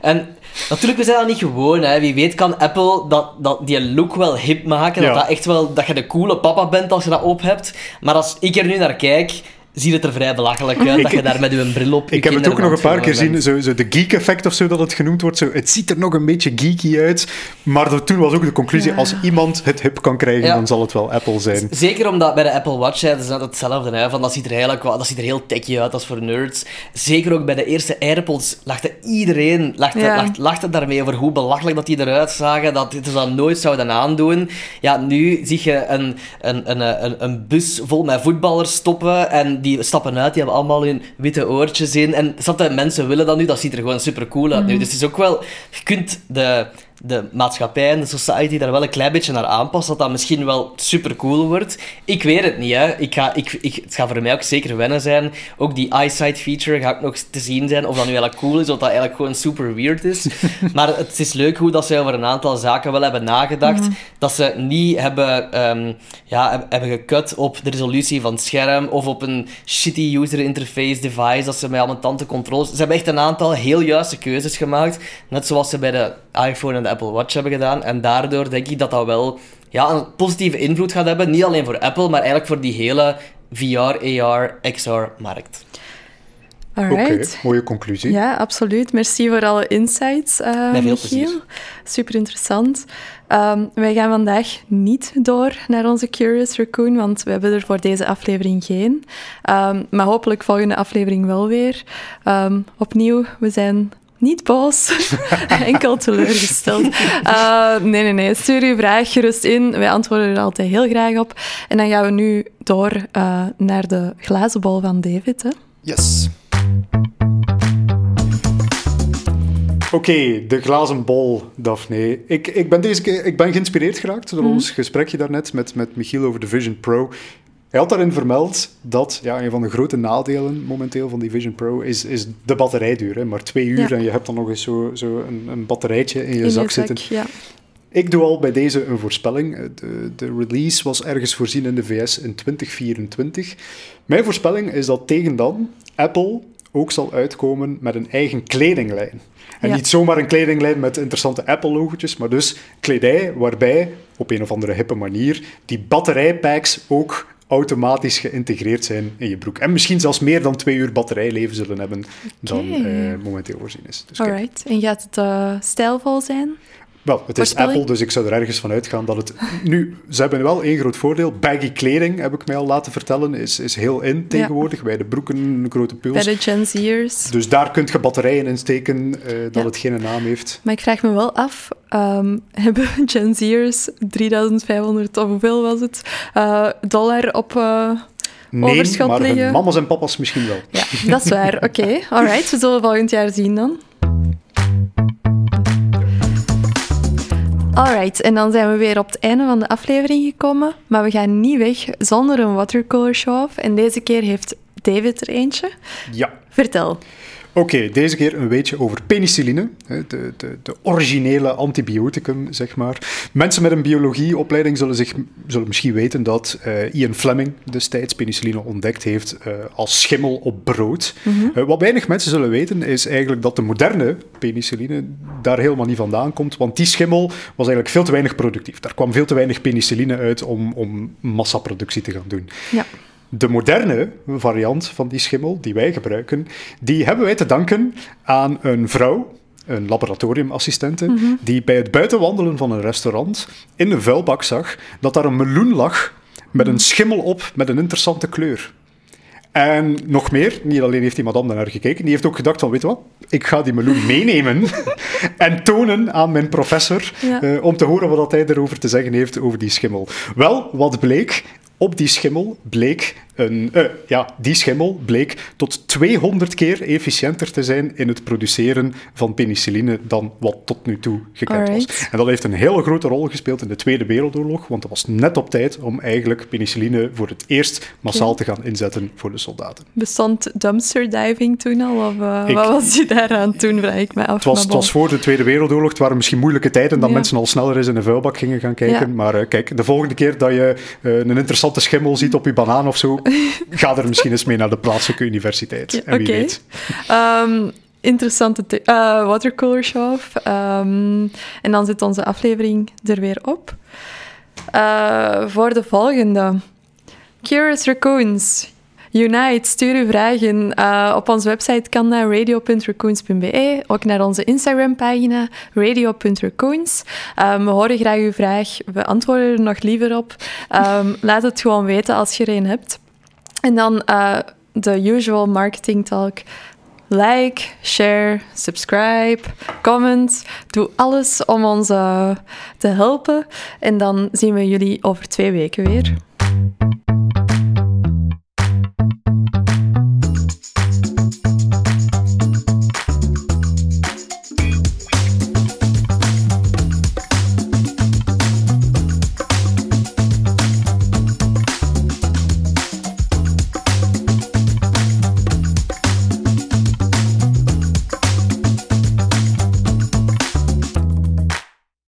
En natuurlijk, we zijn dat niet gewoon. Hè. Wie weet kan Apple dat, dat, die look wel hip maken. Dat, dat, echt wel, dat je de coole papa bent als je dat op hebt. Maar als ik er nu naar kijk ziet het er vrij belachelijk uit dat je daar met je bril op. Ik heb het ook nog een paar keer gezien, zo, zo de geek-effect of zo dat het genoemd wordt. Zo, het ziet er nog een beetje geeky uit. Maar toen was ook de conclusie: als iemand het hip kan krijgen, dan zal het wel Apple zijn. Zeker omdat bij de Apple Watch, hè, dat is net hetzelfde. Hè, van, dat, ziet er eigenlijk, dat ziet er heel techy uit als voor nerds. Zeker ook bij de eerste AirPods lachte iedereen lachte, lachte, daarmee over hoe belachelijk dat die eruit zagen. Dat ze dat nooit zouden aandoen. Ja, nu zie je een, een, een, een, een bus vol met voetballers stoppen en die stappen uit, die hebben allemaal hun witte oortjes in. En snap mensen willen dat nu, dat ziet er gewoon super cool uit nu. Mhm. Dus het is ook wel, je kunt de de maatschappij en de society daar wel een klein beetje naar aanpast, dat dat misschien wel super cool wordt. Ik weet het niet, hè. Ik ga, ik, ik, het gaat voor mij ook zeker wennen zijn. Ook die eyesight feature gaat nog te zien zijn of dat nu eigenlijk cool is, of dat eigenlijk gewoon super weird is. maar het is leuk hoe dat ze over een aantal zaken wel hebben nagedacht. Mhm. Dat ze niet hebben, um, ja, hebben gekut op de resolutie van het scherm of op een shitty user interface device, dat ze met allemaal tante controls... Ze hebben echt een aantal heel juiste keuzes gemaakt. Net zoals ze bij de iPhone en de Apple Watch hebben gedaan. En daardoor denk ik dat dat wel ja, een positieve invloed gaat hebben. Niet alleen voor Apple, maar eigenlijk voor die hele VR, AR, XR-markt. Oké, mooie conclusie. Ja, absoluut. Merci voor alle insights, uh, Met veel Michiel. Super interessant. Um, wij gaan vandaag niet door naar onze Curious Raccoon, want we hebben er voor deze aflevering geen. Um, maar hopelijk volgende aflevering wel weer. Um, opnieuw, we zijn niet boos, enkel teleurgesteld. Uh, nee, nee, nee. Stuur je vraag gerust in. Wij antwoorden er altijd heel graag op. En dan gaan we nu door uh, naar de glazen bol van David. Hè? Yes. Oké, de glazen bol, Daphne. Ik, ik, ben deze keer, ik ben geïnspireerd geraakt door mm. ons gesprekje daarnet met, met Michiel over de Vision Pro. Hij had daarin vermeld dat ja, een van de grote nadelen momenteel van die Vision Pro is, is de batterijduur. Hè. Maar twee uur en je hebt dan nog eens zo, zo een, een batterijtje in je zak zitten. Ja. Ik doe al bij deze een voorspelling. De, de, release was ergens voorzien in de VS in 2024. Mijn voorspelling is dat tegen dan Apple ook zal uitkomen met een eigen kledinglijn. En niet zomaar een kledinglijn met interessante Apple-logotjes, maar dus kledij waarbij, op een of andere hippe manier, die batterijpacks ook automatisch geïntegreerd zijn in je broek. En misschien zelfs meer dan twee uur batterijleven zullen hebben dan uh, momenteel voorzien is. Dus Alright. En gaat het uh, stijlvol zijn? Wel, het is Apple, dus ik zou er ergens van uitgaan dat het... Nu, ze hebben wel één groot voordeel. Baggy kleding, heb ik mij al laten vertellen, is, is heel in tegenwoordig. Bij de broeken, grote puls. Bij de Gen Z'ers. Dus daar kun je batterijen in steken, uh, dat het geen naam heeft. Maar ik vraag me wel af, um, hebben Gen Z'ers 3500, of hoeveel was het, uh, dollar op... Uh, Nee, maar hun mama's en papa's misschien wel. Ja, dat is waar. Oké, okay. alright. We zullen volgend jaar zien dan. Alright, en dan zijn we weer op het einde van de aflevering gekomen. Maar we gaan niet weg zonder een watercolor show-off. En deze keer heeft David er eentje. Ja. Vertel. Oké, deze keer een weetje over penicilline, de, de, de, originele antibioticum, zeg maar. Mensen met een biologieopleiding zullen, zich, zullen misschien weten dat uh, Ian Fleming destijds penicilline ontdekt heeft uh, als schimmel op brood. Mm -hmm. wat weinig mensen zullen weten is eigenlijk dat de moderne penicilline daar helemaal niet vandaan komt, want die schimmel was eigenlijk veel te weinig productief. Daar kwam veel te weinig penicilline uit om, om massaproductie te gaan doen. Ja. De moderne variant van die schimmel die wij gebruiken, die hebben wij te danken aan een vrouw, een laboratoriumassistente, mm -hmm. die bij het buitenwandelen van een restaurant in een vuilbak zag dat daar een meloen lag met een schimmel op met een interessante kleur. En nog meer, niet alleen heeft die madame naar gekeken, die heeft ook gedacht van, weet je wat, ik ga die meloen meenemen en tonen aan mijn professor ja. uh, om te horen wat hij erover te zeggen heeft over die schimmel. Wel, wat bleek, op die schimmel bleek een, uh, ja, die schimmel bleek tot 200 keer efficiënter te zijn in het produceren van penicilline dan wat tot nu toe gekend Alright. was. En dat heeft een hele grote rol gespeeld in de Tweede Wereldoorlog, want dat was net op tijd om eigenlijk penicilline voor het eerst massaal te gaan inzetten voor de soldaten. Bestond dumpster diving toen al? Of uh, ik, wat was je daaraan toen, vraag ik me af. Het was, het was voor de Tweede Wereldoorlog. Het waren misschien moeilijke tijden dat Ja. mensen al sneller eens in een vuilbak gingen gaan kijken. Ja. Maar uh, kijk, de volgende keer dat je uh, een interessante schimmel ziet op je banaan of zo, ga er misschien eens mee naar de plaatselijke universiteit. Ja, en wie weet. Um, interessante uh, watercolor show. Um, en dan zit onze aflevering er weer op. Uh, voor de volgende. Curious Raccoons. Unite, stuur uw vragen. Uh, op onze website kan radio.raccoons.be. Ook naar onze Instagram-pagina radio.raccoons. Um, we horen graag uw vraag. We antwoorden er nog liever op. Um, laat het gewoon weten als je er een hebt. En dan uh, de usual marketing talk. Like, share, subscribe, comment. Doe alles om ons uh, te helpen. En dan zien we jullie over twee weken weer.